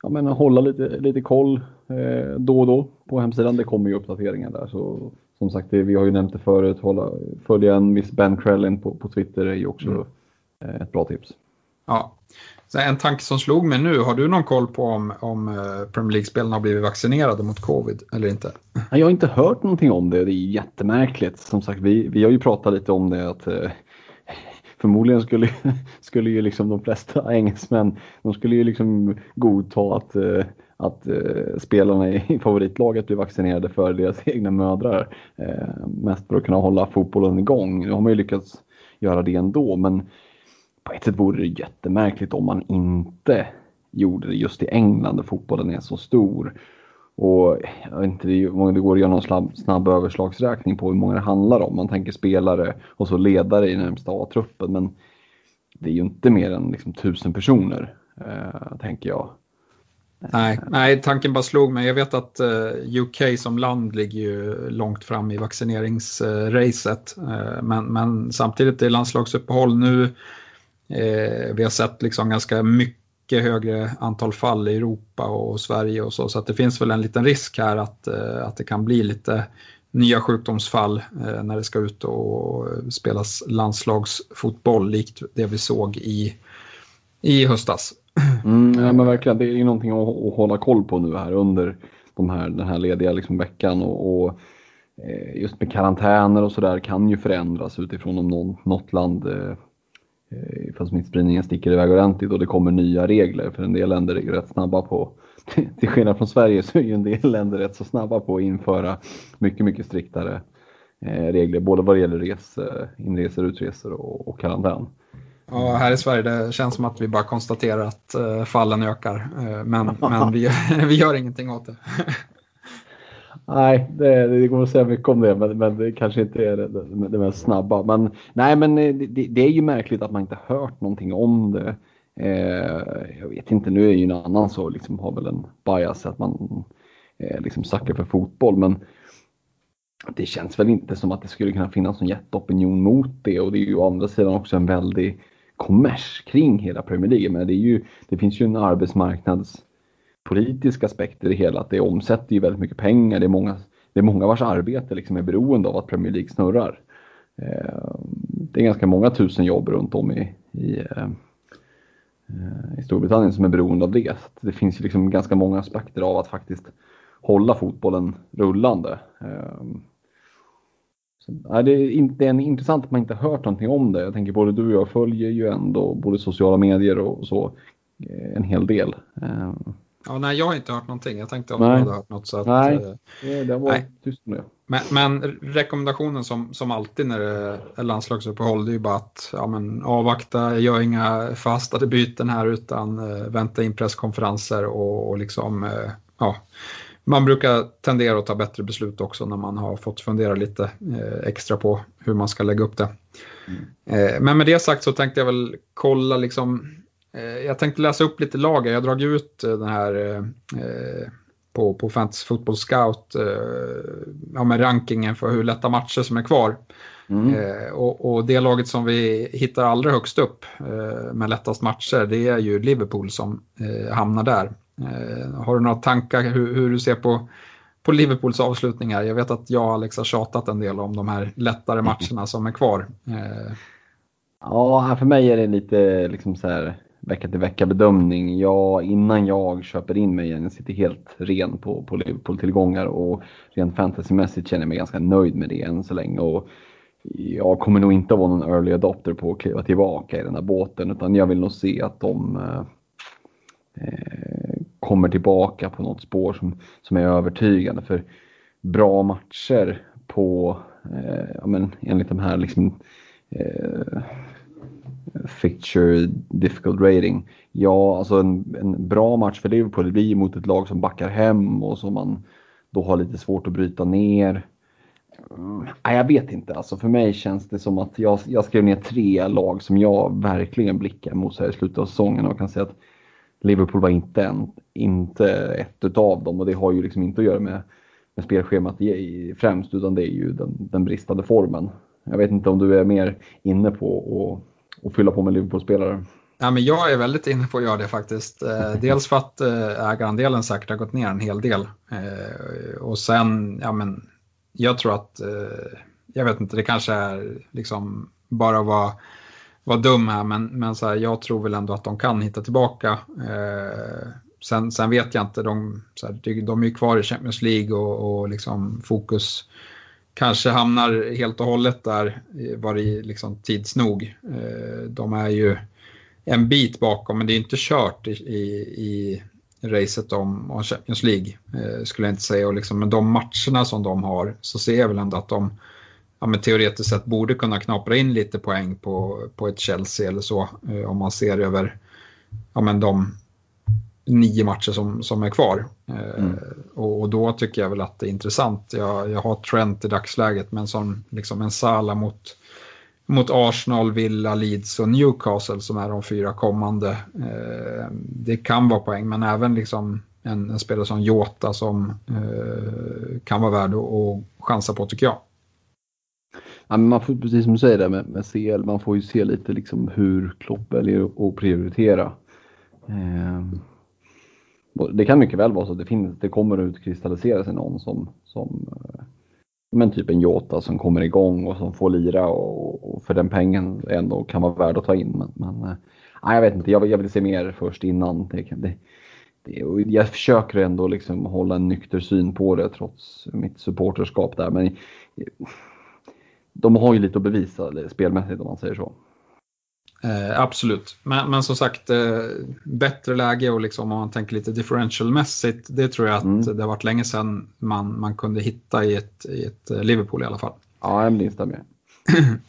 ja, men, hålla lite, lite koll eh, då och då på hemsidan. Det kommer ju uppdateringar där. Så, som sagt, det, vi har ju nämnt det förut. Hålla, följa en Miss Ben Krellin på, på Twitter är ju också mm. eh, ett bra tips. Ja. Så en tanke som slog mig nu, har du någon koll på om, om eh, Premier League-spelarna har blivit vaccinerade mot covid eller inte? Jag har inte hört någonting om det. Det är jättemärkligt. Som sagt, vi, vi har ju pratat lite om det att eh, förmodligen skulle, (laughs) skulle ju liksom de flesta (laughs) engelsmän, de skulle ju liksom godta att, eh, att eh, spelarna (laughs) i favoritlaget blir vaccinerade för deras egna mödrar. Eh, mest för att kunna hålla fotbollen igång. Nu har man ju lyckats göra det ändå, men på ett sätt vore det jättemärkligt om man inte gjorde det just i England där fotbollen är så stor. Och jag vet inte, det går att göra någon snabb, snabb överslagsräkning på hur många det handlar om. Man tänker spelare och så ledare i närmsta A-truppen. Men det är ju inte mer än liksom tusen personer, eh, tänker jag. Nej, nej, tanken bara slog mig. Jag vet att eh, UK som land ligger ju långt fram i vaccineringsracet. Eh, men, men samtidigt är landslagsuppehåll nu. Eh, vi har sett liksom ganska mycket mycket högre antal fall i Europa och Sverige och så. Så att det finns väl en liten risk här att, eh, att det kan bli lite nya sjukdomsfall eh, när det ska ut och eh, spelas landslagsfotboll likt det vi såg i, i höstas. Mm, ja, men verkligen, det är ju någonting att, att hålla koll på nu här under de här, den här lediga liksom veckan och, och just med karantäner och sådär kan ju förändras utifrån om någon, något land Eh, Eh, ifall smittspridningen sticker iväg ordentligt och det kommer nya regler. För en del länder är ju rätt snabba på, (laughs) till skillnad från Sverige så är ju en del länder rätt så snabba på att införa mycket, mycket striktare eh, regler, både vad det gäller inresor, utresor och, och karantän. Ja, här i Sverige det känns som att vi bara konstaterar att eh, fallen ökar, men, men vi, (laughs) vi gör ingenting åt det. (laughs) Nej, det, det, går att säga mycket om det, men, men det kanske inte är det, det, det mest snabba. Men, nej, men eh, det, det, är ju märkligt att man inte hört någonting om det. Eh, jag vet inte, nu är ju en annan så liksom har väl en bias att man eh, liksom suckar för fotboll, men det känns väl inte som att det skulle kunna finnas någon jätteopinion mot det och det är ju å andra sidan också en väldig kommers kring hela Premier League. Men det, är ju, det finns ju en arbetsmarknads politisk aspekt i det hela, att det omsätter ju väldigt mycket pengar. Det är många, det är många vars arbete liksom är beroende av att Premier League snurrar. Eh, det är ganska många tusen jobb runt om i, i, eh, i Storbritannien som är beroende av det. Så det finns ju liksom ganska många aspekter av att faktiskt hålla fotbollen rullande. Eh, så, det, är inte, en, intressant att man inte hört någonting om det. Jag tänker både du och jag följer ju ändå både sociala medier och så en hel del. Ja, nej, jag har inte hört någonting. Jag tänkte att du hade hört något. Så att, nej, eh, det var nej. tyst det. Men, men, rekommendationen som, som alltid när det är landslagsuppehåll det är ju bara att ja, men, avvakta, gör inga fastade byten här utan eh, vänta in presskonferenser och, och liksom eh, ja, man brukar tendera att ta bättre beslut också när man har fått fundera lite eh, extra på hur man ska lägga upp det. Mm. Eh, men med det sagt så tänkte jag väl kolla liksom, jag tänkte läsa upp lite lag. Jag har dragit ut den här på, på Fantasy Football Scout, ja, med rankingen för hur lätta matcher som är kvar. Mm. och, och, det laget som vi hittar allra högst upp med lättast matcher, det är ju Liverpool som hamnar där. Eh, har du några tankar hur, hur, du ser på, på Liverpools avslutningar? Jag vet att jag och Alex har tjatat en del om de här lättare matcherna som är kvar. Eh. Ja, för mig är det lite liksom så här vecka till vecka bedömning. Ja, innan jag köper in mig igen, jag sitter helt ren på, på Liverpool-tillgångar och rent fantasymässigt känner jag mig ganska nöjd med det än så länge. Och jag kommer nog inte att vara någon early adopter på att kliva tillbaka i den här båten utan jag vill nog se att de eh, eh kommer tillbaka på något spår som, som är övertygande. För bra matcher på, eh, ja, men enligt de här liksom, eh, Fixture Difficult Rating. Ja, alltså en, en bra match för Liverpool det blir mot ett lag som backar hem och som man då har lite svårt att bryta ner. Mm, jag vet inte, alltså för mig känns det som att jag, jag skrev ner tre lag som jag verkligen blickar mot här i slutet av säsongen och kan säga att Liverpool var inte, en, inte ett utav dem och det har ju liksom inte att göra med, med spelschemat främst utan det är ju den, den bristande formen. Jag vet inte om du är mer inne på att fylla på med Liverpool-spelare. Ja, men jag är väldigt inne på att göra det faktiskt. Eh, (laughs) dels för att eh, ägarandelen säkert har gått ner en hel del. Eh, och sen, ja men, jag tror att, jag vet inte, det kanske är liksom bara vara vara dum här, men, men så här, jag tror väl ändå att de kan hitta tillbaka. Sen, sen vet jag inte, de, så här, de är ju kvar i Champions League och, och liksom fokus kanske hamnar helt och hållet där eh, var det liksom tids nog. Eh, de är ju en bit bakom, men det är inte kört i, i, i racet om, om Champions League, eh, skulle jag inte säga. Och liksom, men de matcherna som de har så ser jag väl ändå att de ja, men teoretiskt sett borde kunna knapra in lite poäng på, på ett Chelsea eller så. Om man ser över ja, men de nio matcher som, som är kvar. Eh, mm. och, och, då tycker jag väl att det är intressant. Jag, jag har Trent i dagsläget men som liksom en Sala mot, mot Arsenal, Villa, Leeds och Newcastle som är de fyra kommande. Eh, det kan vara poäng men även liksom en, en spelare som Jota som eh, kan vara värd att, att chansa på tycker jag. Ja, men man får, precis som du säger där med, med CL, man får ju se lite liksom hur Klopp väljer att prioritera. Eh, det kan mycket väl vara så att det, finns, det kommer att utkristallisera sig någon som, som eh, men typ en Jota som kommer igång och som får lira och, och för den pengen ändå kan vara värd att ta in. Men, men eh, nej, jag vet inte, jag vill, jag vill se mer först innan. Det, det, det, jag försöker ändå liksom hålla en nykter syn på det trots mitt supporterskap där. Men eh, de har ju lite att bevisa spelmässigt om man säger så. Eh, absolut, men, men som sagt eh, bättre läge och liksom om man tänker lite differentialmässigt det tror jag att mm. det har varit länge sedan man, man kunde hitta i ett, i ett eh, Liverpool i alla fall. Ja, det (clears throat) instämmer.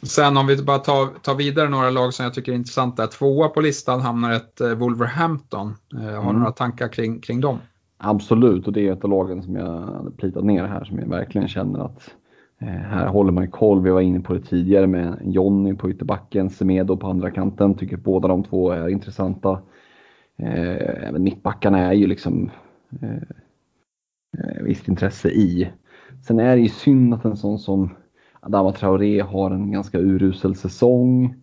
Sen om vi bara tar, tar vidare några lag som jag tycker är intressanta. Tvåa på listan hamnar ett eh, Wolverhampton. Eh, har mm. några tankar kring, kring dem? Absolut, och det är ett av lagen som jag plitat ner här som jag verkligen känner att Eh, här håller man koll. Vi var inne på det tidigare med Jonny på ytterbacken, Semedo på andra kanten. Tycker båda de två är intressanta. Eh, även mittbackarna är ju liksom eh, eh, visst intresse i. Sen är det ju synd att en sån som Adama Traoré har en ganska urusel säsong.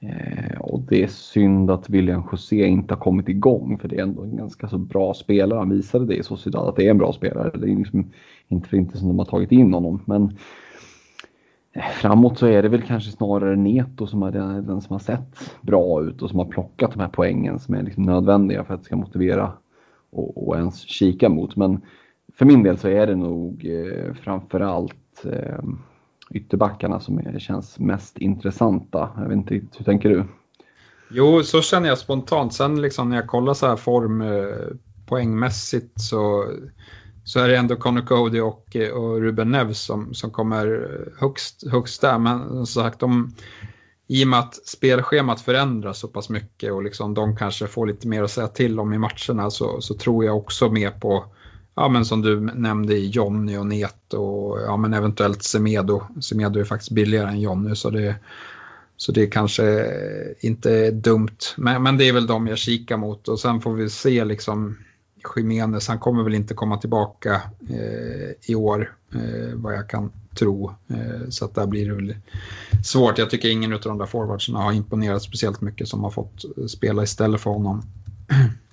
Eh, och det är synd att William José inte har kommit igång för det är ändå en ganska så bra spelare. Han visade det i Sociedad att det är en bra spelare. Det är liksom inte för inte som de har tagit in honom. Men eh, framåt så är det väl kanske snarare Neto som är den, den, som har sett bra ut och som har plockat de här poängen som är liksom nödvändiga för att det ska motivera och, och ens kika mot. Men för min del så är det nog eh, framförallt eh, ytterbackarna som är, känns mest intressanta. Jag vet inte hur tänker du? Jo, så känner jag spontant. Sen liksom när jag kollar så här form eh, poängmässigt så, så är det ändå Connor Cody och, eh, och Ruben Neves som, som kommer högst, högst där. Men som sagt, de, i och med att spelschemat förändras så pass mycket och liksom de kanske får lite mer att säga till om i matcherna så, så tror jag också mer på ja, men som du nämnde i Jonny och Net och ja, men eventuellt Semedo. Semedo är faktiskt billigare än Jonny så det, så det kanske inte är dumt. Men, men det är väl de jag kikar mot och sen får vi se liksom Jiménez, han kommer väl inte komma tillbaka eh, i år eh, vad jag kan tro. Eh, så att där blir det väl svårt. Jag tycker ingen av de där forwardsarna har imponerat speciellt mycket som har fått spela istället för honom. (clears throat)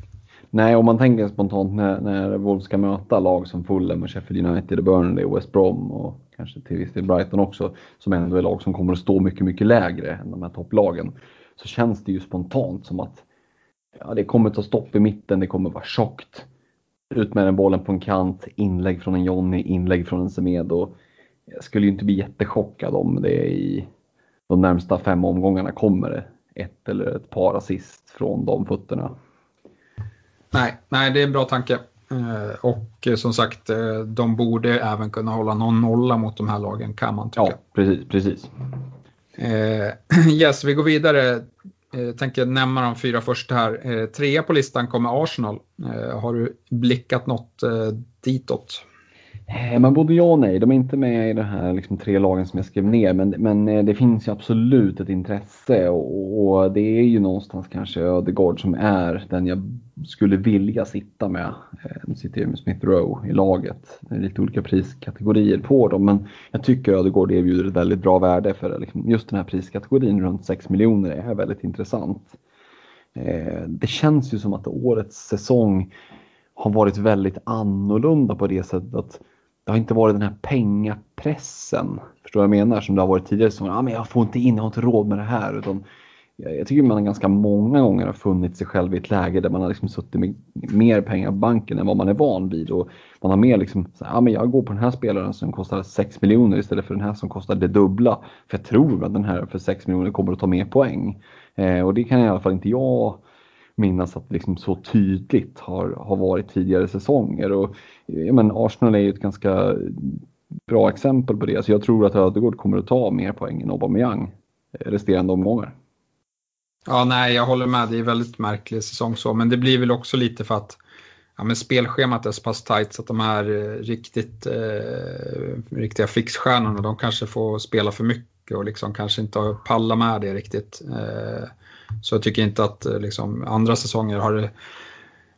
Nej, om man tänker spontant när, när Wolves ska möta lag som Fulham och Sheffield United, och Burnley, West Brom och kanske till viss del Brighton också, som ändå är lag som kommer att stå mycket, mycket lägre än de här topplagen, så känns det ju spontant som att ja, det kommer ta stopp i mitten, det kommer vara tjockt. Ut med den bollen på en kant, inlägg från en Jonny, inlägg från en Semedo. Jag skulle ju inte bli jättechockad om det i de närmsta fem omgångarna kommer ett eller ett par assist från de fötterna. Nej, nej, det är en bra tanke. Eh, och eh, som sagt, eh, de borde även kunna hålla någon nolla mot de här lagen kan man tycka. Ja, precis. precis. (clears throat) yes, vi går vidare. Jag tänker nämna de fyra första här. Trea på listan kommer Arsenal. Har du blickat något ditåt? Eh, men både ja och nej. De är inte med i de här liksom, tre lagen som jag skrev ner. Men, men eh, det finns ju absolut ett intresse och, och, det är ju någonstans kanske Ödegård som är den jag skulle vilja sitta med. Eh, nu sitter jag med Smith Rowe i laget. Det är lite olika priskategorier på dem. Men jag tycker Ödegård erbjuder ett väldigt bra värde för liksom, just den här priskategorin runt 6 miljoner är väldigt intressant. Det känns ju som att årets säsong har varit väldigt annorlunda på det sättet att det har inte varit den här pengapressen, förstår du vad jag menar, som det har varit tidigare Som Ah, men jag får inte in, jag har inte råd med det här. Utan jag tycker man ganska många gånger har funnit sig själv i ett läge där man har liksom suttit med mer pengar på banken än vad man är van vid. Och man har mer liksom, så ah, men jag går på den här spelaren som kostar 6 miljoner istället för den här som kostar det dubbla. För jag tror att den här för 6 miljoner kommer att ta mer poäng. Eh, och det kan i alla fall inte jag minnas att liksom så tydligt har, har varit tidigare säsonger. Och, ja, men Arsenal är ju ett ganska bra exempel på det. Så jag tror att Ödegård kommer att ta mer poäng än Aubameyang eh, resterande omgångar. Ja, nej, jag håller med. Det är väldigt märklig säsong så, men det blir väl också lite för att ja, men spelschemat är så pass tajt så att de här eh, riktigt eh, riktiga fixstjärnorna, de kanske får spela för mycket och liksom kanske inte pallar med det riktigt. Eh, så jag tycker inte att eh, liksom, andra säsonger har det,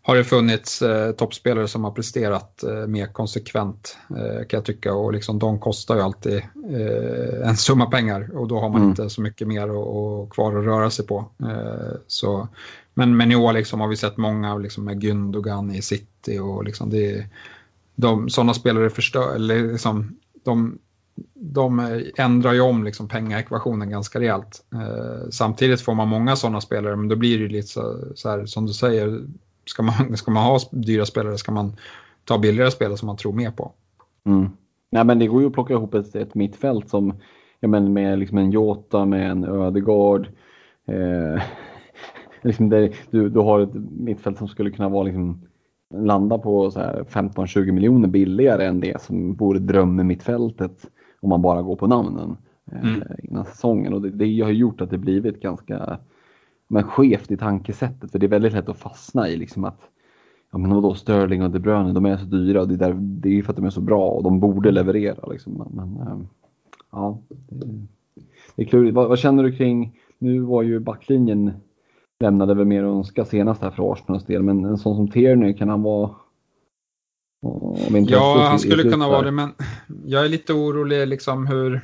har det funnits eh, toppspelare som har presterat eh, mer konsekvent eh, kan jag tycka och liksom, de kostar ju alltid eh, en summa pengar och då har man mm. inte så mycket mer och, och kvar att röra sig på. Eh, så, men, men i år liksom, har vi sett många liksom, med Gündogan i City och liksom, det, de, sådana spelare förstör, eller liksom, de de ändrar ju om liksom pengaekvationen ganska rejält. Eh, samtidigt får man många sådana spelare, men då blir det lite så, så här, som du säger, ska man, (laughs) ska man ha dyra spelare ska man ta billigare spelare som man tror mer på. Mm. Nej, men det går ju att plocka ihop ett, ett mittfält som, ja, men med liksom en Jota, med en Ödegard. Eh, (laughs) liksom du, du har ett mittfält som skulle kunna vara liksom, landa på 15-20 miljoner billigare än det som vore drömmen mittfältet om man bara går på namnen mm. innan säsongen. Och det, det har gjort att det blivit ganska men skevt i tankesättet för det är väldigt lätt att fastna i liksom att ja men vadå Sterling och De Bruyne, de är så dyra och det är, där, det är för att de är så bra och de borde leverera liksom. Men, ja, det, det är klurigt. Vad, vad, känner du kring, nu var ju backlinjen lämnade väl mer att önska senast här för Arsenals del, men en sån som Tierney, kan han vara Ja, han skulle kunna vara det, men jag är lite orolig liksom hur...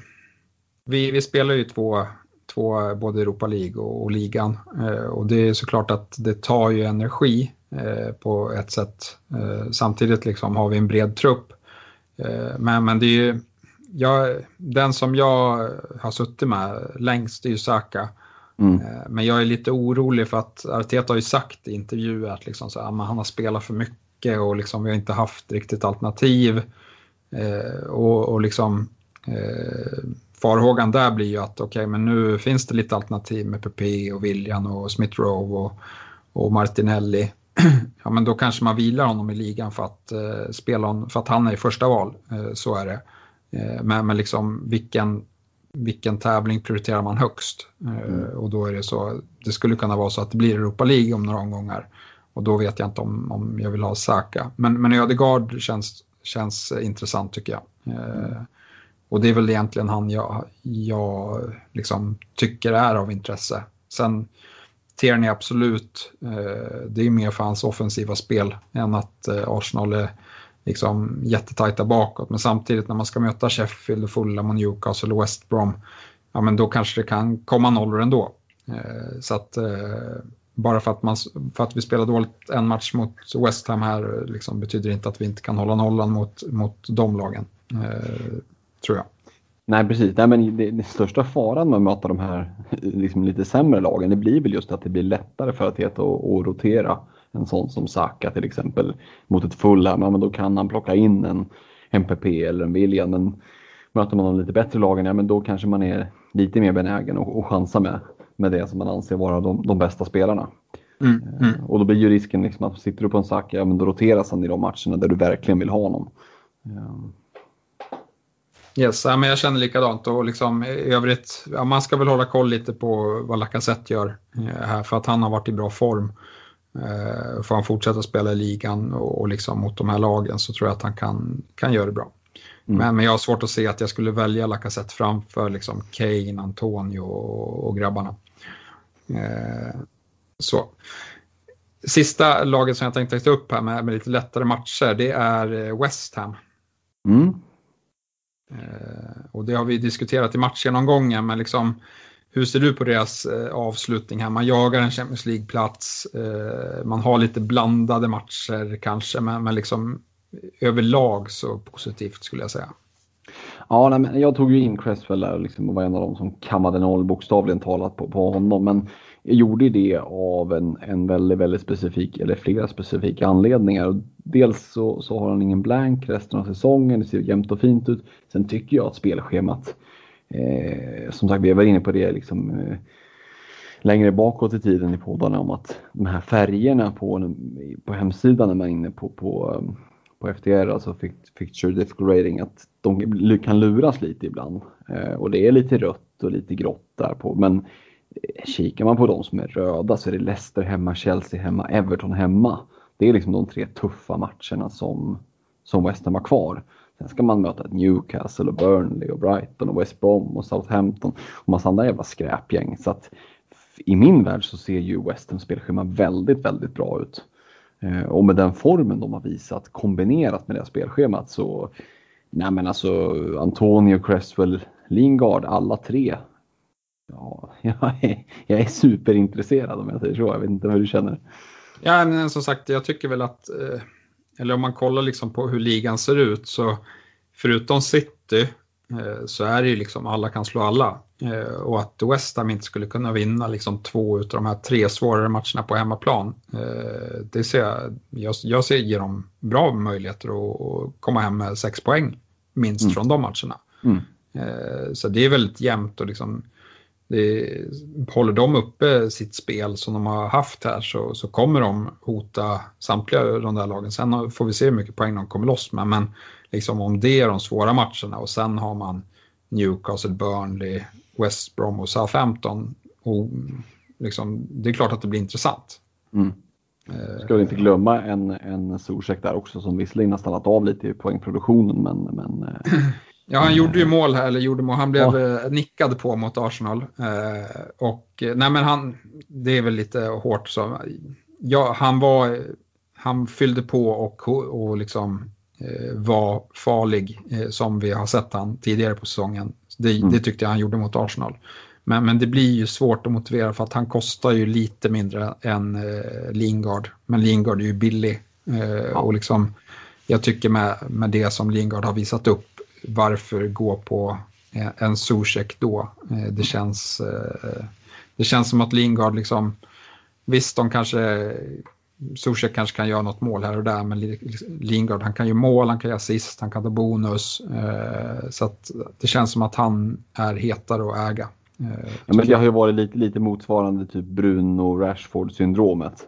Vi, vi spelar ju två, två både Europa League och, och ligan eh, och det är såklart att det tar ju energi eh, på ett sätt. Eh, samtidigt liksom har vi en bred trupp. Eh, men, men det är ju jag, den som jag har suttit med längst är ju Saka. Mm. Eh, men jag är lite orolig för att Arteta har ju sagt i intervjuer att liksom så, han har spelat för mycket och liksom, vi har inte haft riktigt alternativ. Eh, och, och liksom, eh, farhågan där blir ju att okej, okay, men nu finns det lite alternativ med Pepe och William och Smith Rowe och, och Martinelli. (clears throat) ja, men då kanske man vilar honom i ligan för att eh, spela honom, för att han är i första val. Eh, så är det. Eh, men, men liksom vilken, vilken tävling prioriterar man högst? Eh, mm. Och då är det så, det skulle kunna vara så att det blir Europa League om några omgångar. Och då vet jag inte om, om jag vill ha Saka. Men, men Ödegaard känns, känns intressant tycker jag. Eh, Och det är väl egentligen han jag, jag liksom tycker är av intresse. Sen Tierney absolut, eh, det är mer för hans offensiva spel än att eh, Arsenal är liksom jättetajta bakåt. Men samtidigt när man ska möta Sheffield, Fulham och Newcastle och West Brom, ja men då kanske det kan komma nollor ändå. Eh, så att eh, bara för att, man, för att vi spelar dåligt en match mot West Ham här liksom, betyder inte att vi inte kan hålla nollan mot, mot de lagen, eh, tror jag. Nej precis, Nej, men det, det, största faran med att möta de här liksom, lite sämre lagen det blir väl just att det blir lättare för att, att, att rotera en sån som Saka till exempel mot ett Fulham, ja, men då kan han plocka in en MPP eller en William. Men möter man de lite bättre lagen, ja men då kanske man är lite mer benägen att och chansa med, med det som man anser vara de, de bästa spelarna. Mm, mm. Eh, och då blir ju risken liksom att sitter du på en Saka, ja men då roteras han i de matcherna där du verkligen vill ha honom. Ja. Yes, men jag känner likadant och liksom i övrigt, ja, man ska väl hålla koll lite på vad Lacazette gör eh, här för att han har varit i bra form. Eh, får han fortsätta spela i ligan och, och liksom mot de här lagen så tror jag att han kan, kan göra det bra. Mm. Men, men jag har svårt att se att jag skulle välja Lacazette framför liksom Kane, Antonio och, och grabbarna. Eh, så. Sista laget som jag tänkte ta upp här med, med lite lättare matcher, det är eh, West Ham. Mm. Eh, och det har vi diskuterat i matchgenomgången, men liksom hur ser du på deras avslutning här? Man jagar en Champions League-plats, man har lite blandade matcher kanske, men, men liksom överlag så positivt skulle jag säga. Ja, nej, men jag tog ju in Cresswell där liksom, och var en av dem som kammade noll bokstavligen talat på, på honom. Men jag gjorde det av en, en väldigt, väldigt specifik, eller flera specifika anledningar. Dels så, så har han ingen blank resten av säsongen, det ser jämnt och fint ut. Sen tycker jag att spelschemat Eh, som sagt, vi var inne på det liksom, eh, längre bakåt i tiden i poddarna om att de här färgerna på, på hemsidan när man är inne på, på, eh, på FTR, alltså Fixture Difficult Rating, att de kan luras lite ibland. Eh, och det är lite rött och lite grått där på, men eh, kikar man på de som är röda så är det Leicester hemma, Chelsea hemma, Everton hemma. Det är liksom de tre tuffa matcherna som, som West Ham har kvar. Sen ska man möta Newcastle och Burnley och Brighton och West Brom och Southampton och massa andra jävla skräpgäng. Så att i min värld så ser ju West Ham spelschema väldigt, väldigt bra ut. Eh, och med den formen de har visat kombinerat med det spelschemat så Nej men alltså Antonio, Cresswell, Lingard, alla tre. Ja, (laughs) jag är, jag är superintresserad om jag säger så. Jag vet inte hur du känner. Ja men som sagt jag tycker väl att eh, eller om man kollar liksom på hur ligan ser ut så förutom City eh, så är det ju liksom alla kan slå alla. Eh, och att West Ham inte skulle kunna vinna liksom två av de här tre svårare matcherna på hemmaplan. Eh, det ser jag, jag, jag ser ger dem bra möjligheter att, komma hem med sex poäng minst mm. från de matcherna. Mm. Så det är väldigt jämnt och liksom det, håller de uppe sitt spel som de har haft här så, så kommer de hota samtliga de där lagen. Sen får vi se hur mycket poäng de kommer loss med. Men liksom om det är de svåra matcherna och sen har man Newcastle, Burnley, West Brom och Southampton. Och liksom, det är klart att det blir intressant. Mm. Ska vi inte glömma en, en Zuzek där också som visserligen har stannat av lite i poängproduktionen men, men (clears throat) Ja, han gjorde ju mål här, eller gjorde mål. Han blev ja. nickad på mot Arsenal. Eh, och nej men han, det är väl lite hårt så. Ja, han var, han fyllde på och, och liksom eh, var farlig eh, som vi har sett han tidigare på säsongen. Det, mm. det, tyckte jag han gjorde mot Arsenal. Men, men det blir ju svårt att motivera för att han kostar ju lite mindre än eh, Lingard. Men Lingard är ju billig. Eh. Och liksom, jag tycker med, med det som Lingard har visat upp, varför gå på eh, en Zuzek då? Eh, det känns, eh, det känns som att Lingard liksom, visst de kanske Zuzek kanske kan göra något mål här och där, men Lingard han kan ju mål, han kan göra assist, han kan ta bonus. Eh, så det känns som att han är hetare att äga. Eh, ja, men det har ju varit lite, lite motsvarande typ Bruno Rashford syndromet.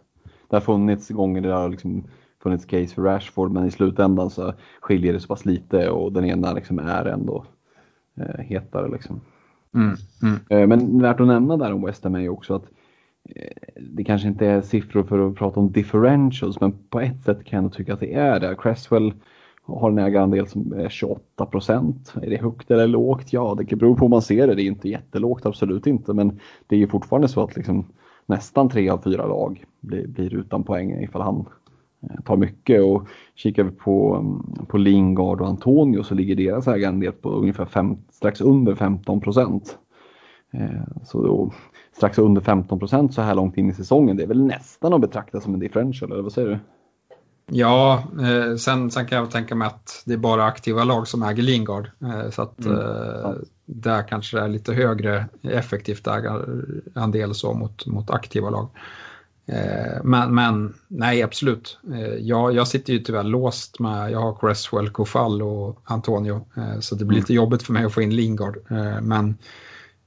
Det har funnits gånger där det har liksom funnits case för Rashford, men i slutändan så skiljer det så pass lite och den ena liksom är ändå eh, hetare. Liksom. Mm, mm. Eh, men värt att nämna där om West Ham är ju också att Eh, det kanske inte är siffror för att prata om differentials, men på ett sätt kan jag tycka att det är det. Cresswell har en ägarandel som är 28 procent. Är det högt eller lågt? Ja, det beror på hur man ser det. Det är inte jättelågt, absolut inte, men det är ju fortfarande så att liksom nästan tre av fyra lag blir, blir utan poäng ifall han eh, tar mycket. Och kikar vi på, mm, på Lingard och Antonio så ligger deras ägarandel på ungefär fem, strax under 15 procent. Eh, så då, strax under 15 procent så här långt in i säsongen. Det är väl nästan att betrakta som en differential, eller vad säger du? Ja, eh, sen, sen kan jag tänka mig att det är bara aktiva lag som äger Lingard. Eh, så att mm. eh, där kanske det är lite högre effektivt ägarandel så mot, mot aktiva lag. Eh, men, men, nej, absolut. Eh, jag, jag sitter ju tyvärr låst med, jag har Cresswell, Kofall och Antonio. Eh, så det blir mm. lite jobbigt för mig att få in Lingard. men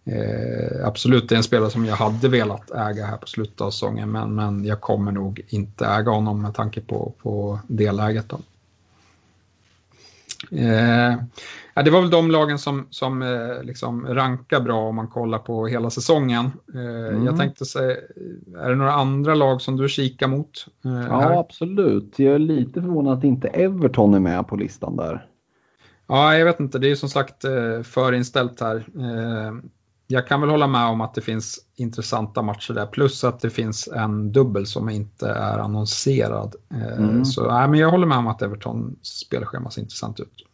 Eh, absolut, det är en spelare som jag hade velat äga här på slutet av säsongen, men, men jag kommer nog inte äga honom med tanke på, på det läget. Då. Eh, ja, det var väl de lagen som, som eh, liksom rankar bra om man kollar på hela säsongen. Eh, mm. Jag tänkte säga, är det några andra lag som du kikar mot? Eh, ja, här? absolut. Jag är lite förvånad att inte Everton är med på listan där. Ja, jag vet inte. Det är som sagt eh, förinställt här. Jag kan väl hålla med om att det finns intressanta matcher där, plus att det finns en dubbel som inte är annonserad. Eh, mm. Så nej, men jag håller med om att Everton spelschema ser intressant ut.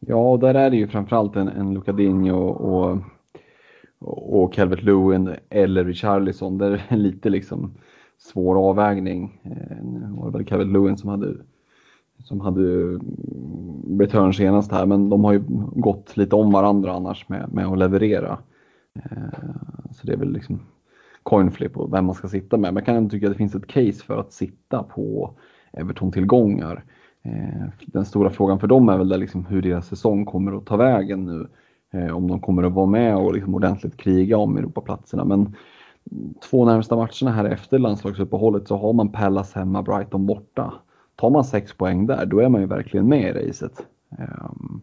Ja, och där är det ju framförallt en, en Lucadinho och, och Calvert Lewin eller Richarlison. Där är det lite liksom svår avvägning. Det eh, var väl Calvert Lewin som hade som hade return senast här, men de har ju gått lite om varandra annars med, med att leverera. Eh, så det är väl liksom coin flip på vem man ska sitta med. Men jag kan ändå tycka att det finns ett case för att sitta på Everton-tillgångar. Eh, den stora frågan för dem är väl liksom hur deras säsong kommer att ta vägen nu. Eh, om de kommer att vara med och liksom ordentligt kriga om Europaplatserna. Men två närmsta matcherna här efter landslagsuppehållet så har man Pallas hemma, Brighton borta. Tar man sex poäng där, då är man ju verkligen med i racet. Ehm,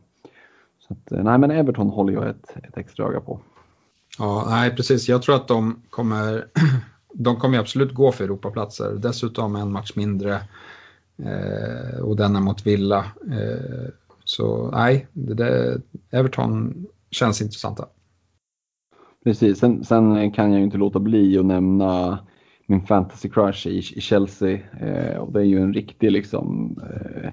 så att, nej men Everton håller jag ett, ett extra öga på. Ja, nej precis. Jag tror att de kommer, (clears throat) de kommer absolut gå för Europaplatser. Dessutom en match mindre eh, och denna mot Villa. Eh, så nej, det, det, Everton känns intressanta. Precis, sen, sen, kan jag ju inte låta bli att nämna min fantasy crush i, i Chelsea. Eh, och det är ju en riktig liksom eh,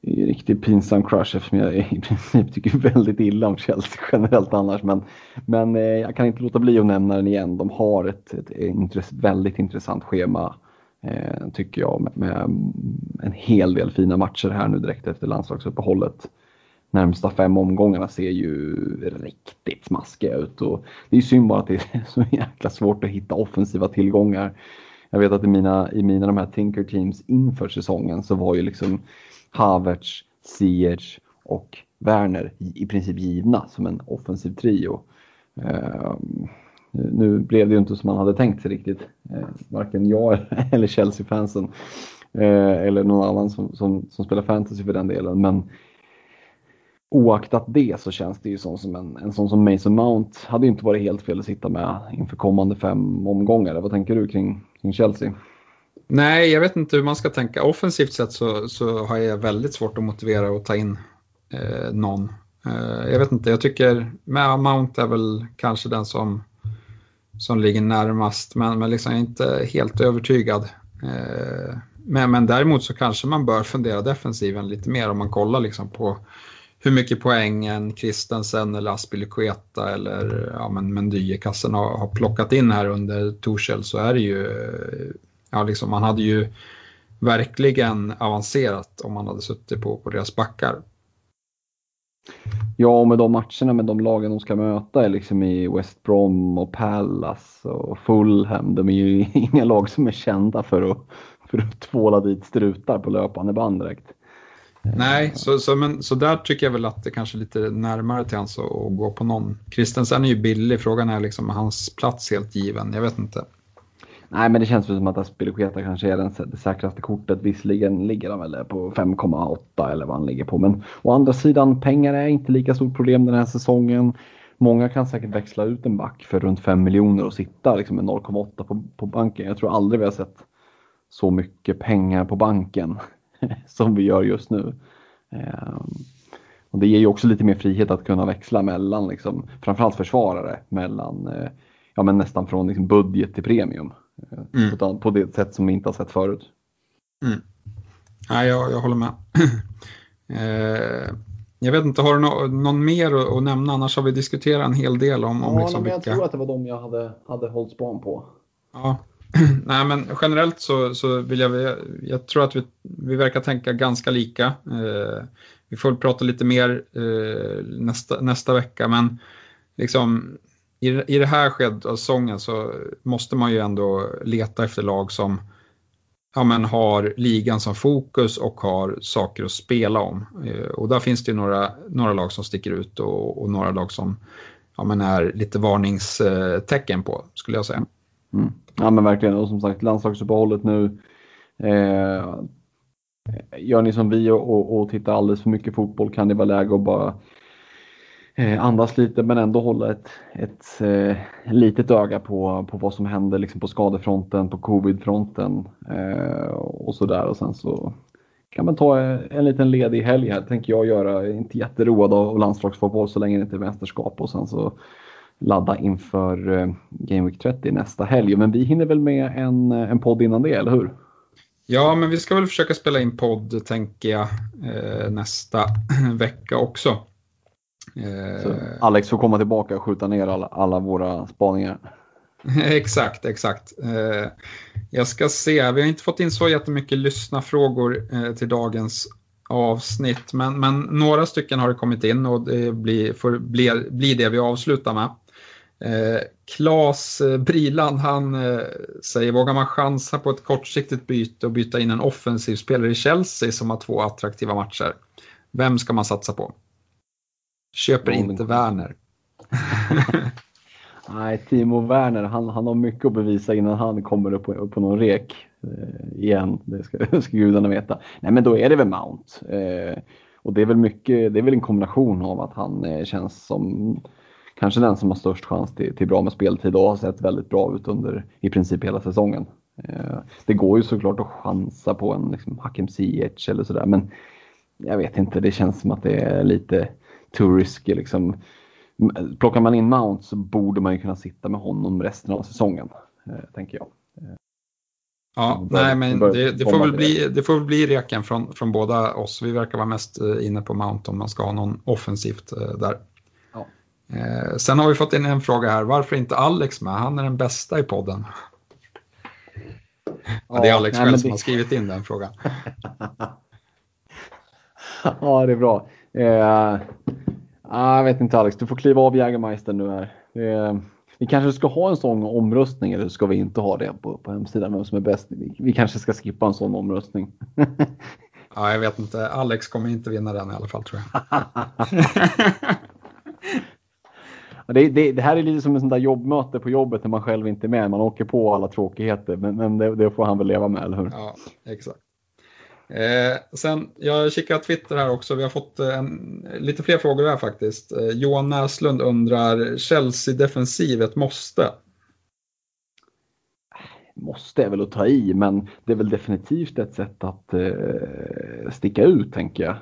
det är riktigt pinsam crush eftersom jag i princip tycker väldigt illa om Chelsea generellt annars. Men, men eh, jag kan inte låta bli att nämna den igen. De har ett, ett intress väldigt intressant schema eh, tycker jag med, med, en hel del fina matcher här nu direkt efter landslagsuppehållet. Närmsta fem omgångarna ser ju riktigt smaskiga ut och det är synd bara att det är så jäkla svårt att hitta offensiva tillgångar. Jag vet att i mina, i mina de här Tinker Teams inför säsongen så var ju liksom Havertz, Ziyech och Werner i princip givna som en offensiv trio. Eh, nu blev det ju inte som man hade tänkt sig riktigt. Eh, varken jag (laughs) eller Chelsea-fansen. Eh, eller någon annan som, som, som, spelar fantasy för den delen. Men oaktat det så känns det ju som, som en, en sån som Mason Mount hade inte varit helt fel att sitta med inför kommande fem omgångar. Vad tänker du kring, kring Chelsea? Nej, jag vet inte hur man ska tänka. Offensivt sett så, så har jag väldigt svårt att motivera att ta in eh, någon. Eh, jag vet inte, jag tycker Mount är väl kanske den som, som ligger närmast, men, men liksom inte helt övertygad. Eh, men, men däremot så kanske man bör fundera defensiven lite mer om man kollar liksom på hur mycket poäng en Christensen eller Aspilicueta eller ja, men Mendy i kassen har, har plockat in här under Torshäll så är det ju, ja liksom man hade ju verkligen avancerat om man hade suttit på, på deras backar. Ja, och med de matcherna med de lagen de ska möta liksom i West Brom och Palace och Fulham. De är ju (laughs) inga lag som är kända för att, för att tvåla dit strutar på löpande band direkt. Nej, så, så, men, så där tycker jag väl att det kanske är lite närmare till hans att, att gå på någon. Kristensen är ju billig, frågan är liksom hans plats helt given, jag vet inte. Nej, men det känns väl som att Aspilicueta kanske är den, det säkraste kortet. Visserligen ligger han väl på 5,8 eller vad han ligger på. Men å andra sidan, pengar är inte lika stort problem den här säsongen. Många kan säkert växla ut en back för runt 5 miljoner och sitta liksom med 0,8 på, på banken. Jag tror aldrig vi har sett så mycket pengar på banken (laughs) som vi gör just nu. Ehm, och det ger ju också lite mer frihet att kunna växla mellan, liksom, framförallt försvarare, mellan eh, ja, men nästan från liksom budget till premium. Eh, mm. På det sätt som vi inte har sett förut. Mm. Nej, jag, jag håller med. (clears throat) eh, jag vet inte, har du no någon mer att, att, nämna? Annars har vi diskuterat en hel del om, om ja, liksom men jag tror att det var de jag hade, hade hållit span på. Ja, (clears throat) Nej, men generellt så, så vill jag, jag tror att vi, vi verkar tänka ganska lika. Eh, vi får prata lite mer eh, nästa, nästa vecka, men liksom i, i det här skedet av säsongen så måste man ju ändå leta efter lag som ja, men har ligan som fokus och har saker att spela om. Eh, och där finns det ju några, några lag som sticker ut och, och några lag som ja, men är lite varningstecken på, skulle jag säga. Mm. Ja men verkligen och som sagt landslagsuppehållet nu. Eh, gör ni som vi och, och, och tittar alldeles för mycket fotboll kan det vara läge att bara eh, andas lite men ändå hålla ett, ett eh, litet öga på, på vad som händer liksom på skadefronten, på covidfronten eh, och sådär och sen så kan man ta eh, en liten ledig helg här tänker jag göra. Jag är Inte jätteroad av landslagsfotboll så länge det inte är mästerskap och sen så ladda inför eh, Game Week 30 nästa helg. Men vi hinner väl med en, eh, en podd innan det, eller hur? Ja, men vi ska väl försöka spela in podd, tänker jag, eh, nästa (clears throat) vecka också. Så Alex får komma tillbaka och skjuta ner alla, alla våra spaningar. (laughs) exakt, exakt. Jag ska se, vi har inte fått in så jättemycket lyssnafrågor till dagens avsnitt, men, men några stycken har det kommit in och det blir, får bli, bli det vi avslutar med. Eh, Klas eh, Briland han eh, säger, vågar man chansa på ett kortsiktigt byte och byta in en offensiv spelare i Chelsea som har två attraktiva matcher? Vem ska man satsa på? Köper ja, inte Werner. (laughs) Nej, Timo Werner, han, han har mycket att bevisa innan han kommer upp på, upp på någon rek eh, igen. Det ska, (laughs) ska gudarna veta. Nej, men då är det väl Mount. Och det är väl mycket, det är väl en kombination av att han känns som kanske den som har störst chans till, till bra med speltid och har sett väldigt bra ut under i princip hela säsongen. Eh, det går ju såklart att chansa på en liksom, Hakim Ziyech eller sådär men jag vet inte, det känns som att det är lite too risky liksom. Plockar man in Mount så borde man ju kunna sitta med honom resten av säsongen, eh, tänker jag. Ja, bör, nej men det, det, får väl bli, det får väl bli reken från, från båda oss. Vi verkar vara mest eh, inne på Mount om man ska ha någon offensivt där. Eh, sen har vi fått in en fråga här, varför inte Alex med? Han är den bästa i podden. Ja, det är Alex nej, själv som det... har skrivit in den frågan. (laughs) ja, det är bra. Eh, jag vet inte Alex, du får kliva av Jägermeister nu här. Eh, vi kanske ska ha en sån omröstning eller ska vi inte ha det på, på hemsidan, vem som är bäst? Vi, vi kanske ska skippa en sån omröstning. (laughs) ja, jag vet inte. Alex kommer inte vinna den i alla fall tror jag. (laughs) Det, det, det, här är lite som ett sånt där jobbmöte på jobbet när man själv inte är med. Man åker på alla tråkigheter, men, men det, det, får han väl leva med, eller hur? Ja, exakt. Eh, sen, jag kikar Twitter här också. Vi har fått en, lite fler frågor här faktiskt. Eh, Johan Näslund undrar, Chelsea-defensiv ett måste? Måste är väl att ta i, men det är väl definitivt ett sätt att eh, sticka ut, tänker jag.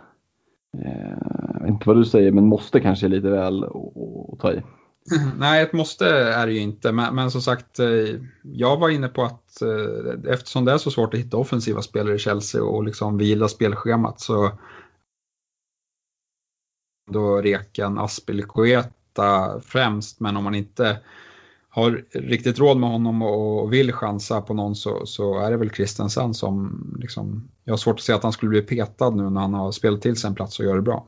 Jag vet inte vad du säger, men måste kanske är lite väl att ta i. (laughs) Nej, ett måste är det ju inte, men, men som sagt, eh, jag var inne på att eh, eftersom det är så svårt att hitta offensiva spelare i Chelsea och liksom vila spelschemat så då reken Aspilicueta främst, men om man inte har riktigt råd med honom och vill chansa på någon så, så är det väl Christensen som liksom, jag har svårt att se att han skulle bli petad nu när han har spelat till sig en plats och gör det bra.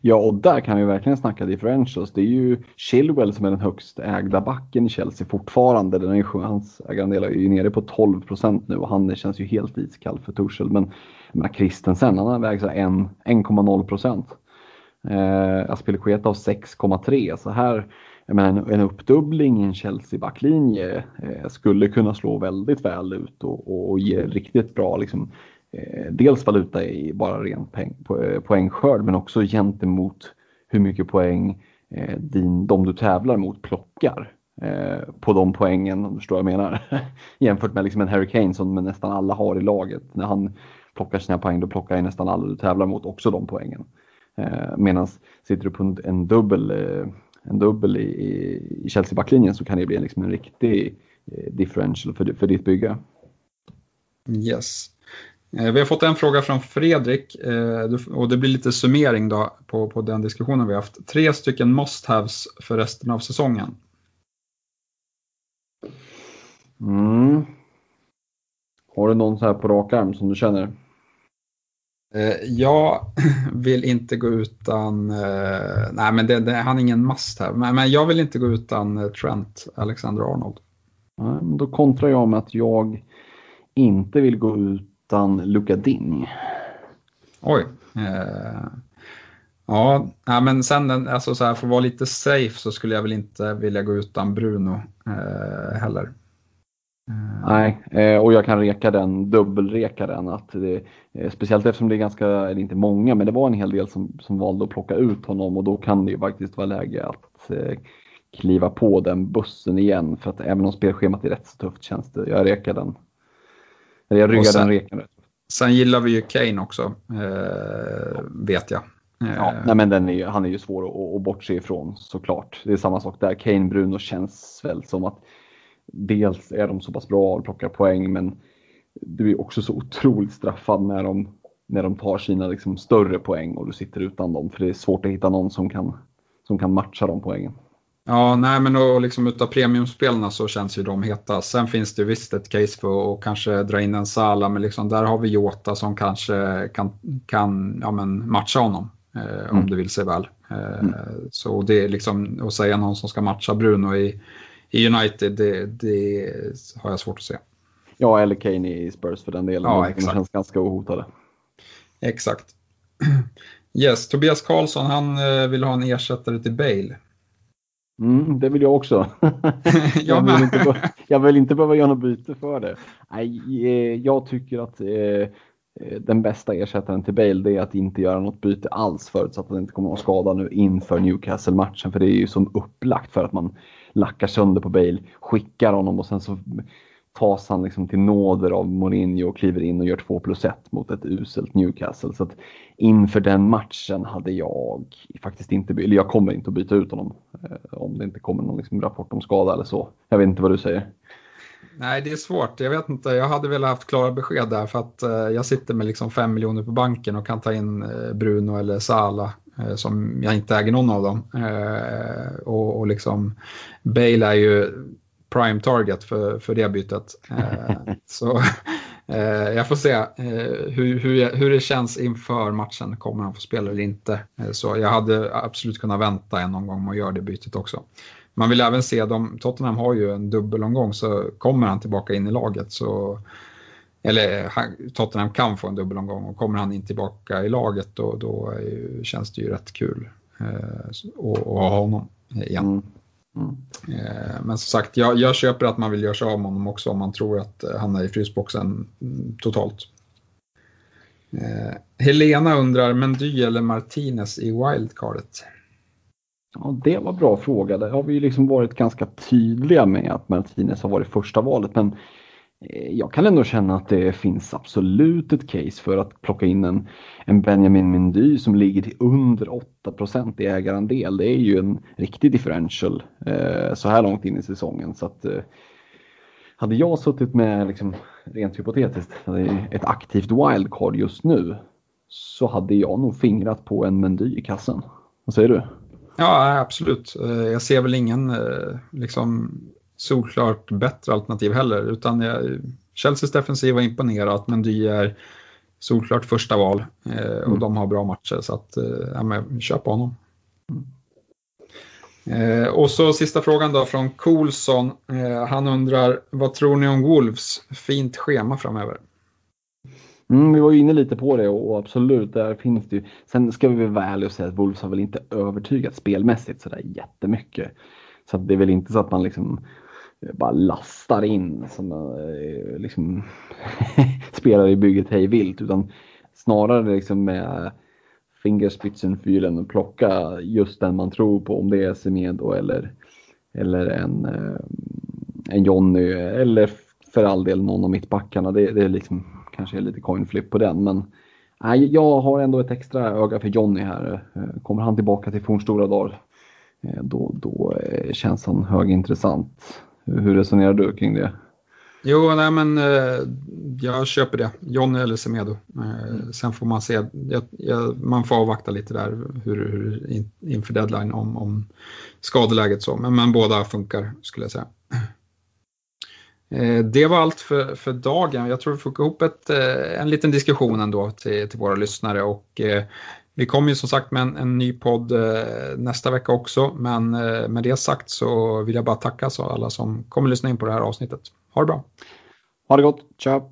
Ja, och där kan vi verkligen snacka differentials. Det är ju Chilwell som är den högst ägda backen i Chelsea fortfarande. Den är, hans ägarandel är ju nere på 12 procent nu och han känns ju helt iskall för Tuchel. Men jag Christensen, han väger 1,0 procent. Eh, Aspilicueta av 6,3. Så här, menar, en uppdubbling i en Chelsea-backlinje eh, skulle kunna slå väldigt väl ut och, och, och ge riktigt bra liksom, Eh, dels valuta i bara ren peng, eh, poängskörd men också gentemot hur mycket poäng eh, din, de du tävlar mot plockar på de poängen, om du förstår vad jag menar. (laughs) Jämfört med liksom en Kane som nästan alla har i laget. När han plockar sina poäng då plockar ju nästan alla du tävlar mot också de poängen. Medan sitter du på en, dubbel, en dubbel i, i Chelsea-backlinjen så kan det bli en, liksom en riktig differential för, för ditt bygge. Yes. Eh, vi har fått en fråga från Fredrik eh, och det blir lite summering då på, på den diskussionen vi har haft. Tre stycken must-haves för resten av säsongen. Mm. Har du någon så här på rak arm som du känner? Eh, jag (clears throat) vill inte gå utan, nej men det, det, han är ingen must have, men, men jag vill inte gå utan Trent Alexander-Arnold. då kontrar jag med att jag inte vill gå ut utan Luka Ding. Oj. Eh, ja, men sen alltså så här, för att vara lite safe så skulle jag väl inte vilja gå utan Bruno eh, heller. Eh. Nej, eh, och jag kan reka den, dubbelreka den. Att det, eh, speciellt eftersom det är ganska, eller inte många, men det var en hel del som, som valde att plocka ut honom och då kan det ju faktiskt vara läge att kliva på den bussen igen. För att även om spelschemat är rätt så tufft känns det, jag rekar den jag ryggar sen, den reken. Sen gillar vi ju Kane också, eh, vet jag. Ja, nej, men den är, han är ju svår att, att bortse ifrån såklart. Det är samma sak där. Kane, Bruno känns väl som att dels är de så pass bra och plockar poäng, men du är också så otroligt straffad när de, när de tar sina liksom, större poäng och du sitter utan dem. För det är svårt att hitta någon som kan, som kan matcha de poängen. Ja, nej men och liksom utav premiumspelarna så känns ju de heta. Sen finns det visst ett case för att kanske dra in en Sala, men liksom där har vi Jota som kanske kan, kan ja, men matcha honom eh, mm. om det vill sig väl. Eh, mm. Så det är liksom att säga någon som ska matcha Bruno i, i United, det, det har jag svårt att se. Ja, eller Kane i Spurs för den delen. Ja, exakt. De känns ganska ohotade. Exakt. (clears throat) Yes, Tobias Karlsson han eh, vill ha en ersättare till Bale. Mm, det vill jag också. (laughs) (laughs) jag, vill inte, (laughs) jag vill inte behöva göra något byte för det. Nej, eh, jag tycker att eh, eh, den bästa ersättaren till Bale det är att inte göra något byte alls förutsatt att det inte kommer någon skada nu inför Newcastle-matchen. För det är ju som upplagt för att man lackar sönder på Bale, skickar honom och sen så tas han liksom till nåder av Mourinho och kliver in och gör 2 plus 1 mot ett uselt Newcastle. Så att inför den matchen hade jag faktiskt inte, eller jag kommer inte att byta ut honom eh, om det inte kommer någon liksom rapport om skada eller så. Jag vet inte vad du säger. Nej, det är svårt. Jag vet inte. Jag hade velat haft klara besked där för att eh, jag sitter med liksom 5 miljoner på banken och kan ta in eh, Bruno eller Sala eh, som jag inte äger någon av dem. Eh, och, och liksom Bale är ju prime target för, för det bytet. Eh, så eh, jag får se eh, hur, hur, hur det känns inför matchen. Kommer han få spela eller inte? Eh, så jag hade absolut kunnat vänta en omgång med att göra det bytet också. Man vill även se, de, Tottenham har ju en dubbelomgång så kommer han tillbaka in i laget så eller Tottenham kan få en dubbelomgång och kommer han in tillbaka i laget då, då känns det ju rätt kul eh, att, att ha honom igen. Mm. Mm. Eh, men som sagt, jag, jag, köper att man vill göra sig av med honom också om man tror att eh, han är i frysboxen mm, totalt. Eh, Helena undrar, Mendy eller Martinez i wildcardet? Ja, det var bra fråga. Där har vi liksom varit ganska tydliga med att Martinez har varit första valet. Men eh, Eh, jag kan ändå känna att det finns absolut ett case för att plocka in en, en Benjamin Mendy som ligger till under 8 i ägarandel. Det är ju en riktig differential eh, så här långt in i säsongen. Så att, eh, hade jag suttit med, liksom, rent hypotetiskt, ett aktivt wildcard just nu så hade jag nog fingrat på en Mendy i kassen. Vad säger du? Ja, absolut. Eh, jag ser väl ingen eh, liksom, solklart bättre alternativ heller. Utan jag, Chelseas defensiv var imponerat, men Dy är solklart första val eh, och mm. de har bra matcher. Så att, ja, men, köp honom. Mm. och så sista frågan då från Coulson. han undrar, vad tror ni om Wolves fint schema framöver? Mm, vi var ju inne lite på det och absolut, där finns det ju. Sen ska vi väl vara ärliga och säga att Wolves har väl inte övertygat spelmässigt sådär jättemycket. Så det är väl inte så att man liksom eh, bara lastar in som eh, liksom (laughs) spelar i bygget hej vilt utan snarare liksom med fingerspitzenfilen och plocka just den man tror på om det är Semedo eller, eller en, eh, en Jonny eller för all del någon av mittbackarna. Det, det är liksom kanske är lite coin flip på den. Men nej, jag har ändå ett extra öga för Johnny här. Eh, kommer han tillbaka till fornstora dagar då, då känns han högintressant. Hur resonerar du kring det? Jo, nej men jag köper det. Johnny eller Semedo. Mm. Sen får man se. Man får avvakta lite där hur, hur inför deadline om, om skadeläget så. Men, men båda funkar skulle jag säga. Eh, det var allt för, för dagen. Jag tror vi får ihop ett, eh, en liten diskussion ändå till, till våra lyssnare. Och, eh, vi kommer ju som sagt med en, en ny podd eh, nästa vecka också. Men eh, med det sagt så vill jag bara tacka så alla som kommer lyssna in på det här avsnittet. Ha det bra! Ha det gott! Ciao!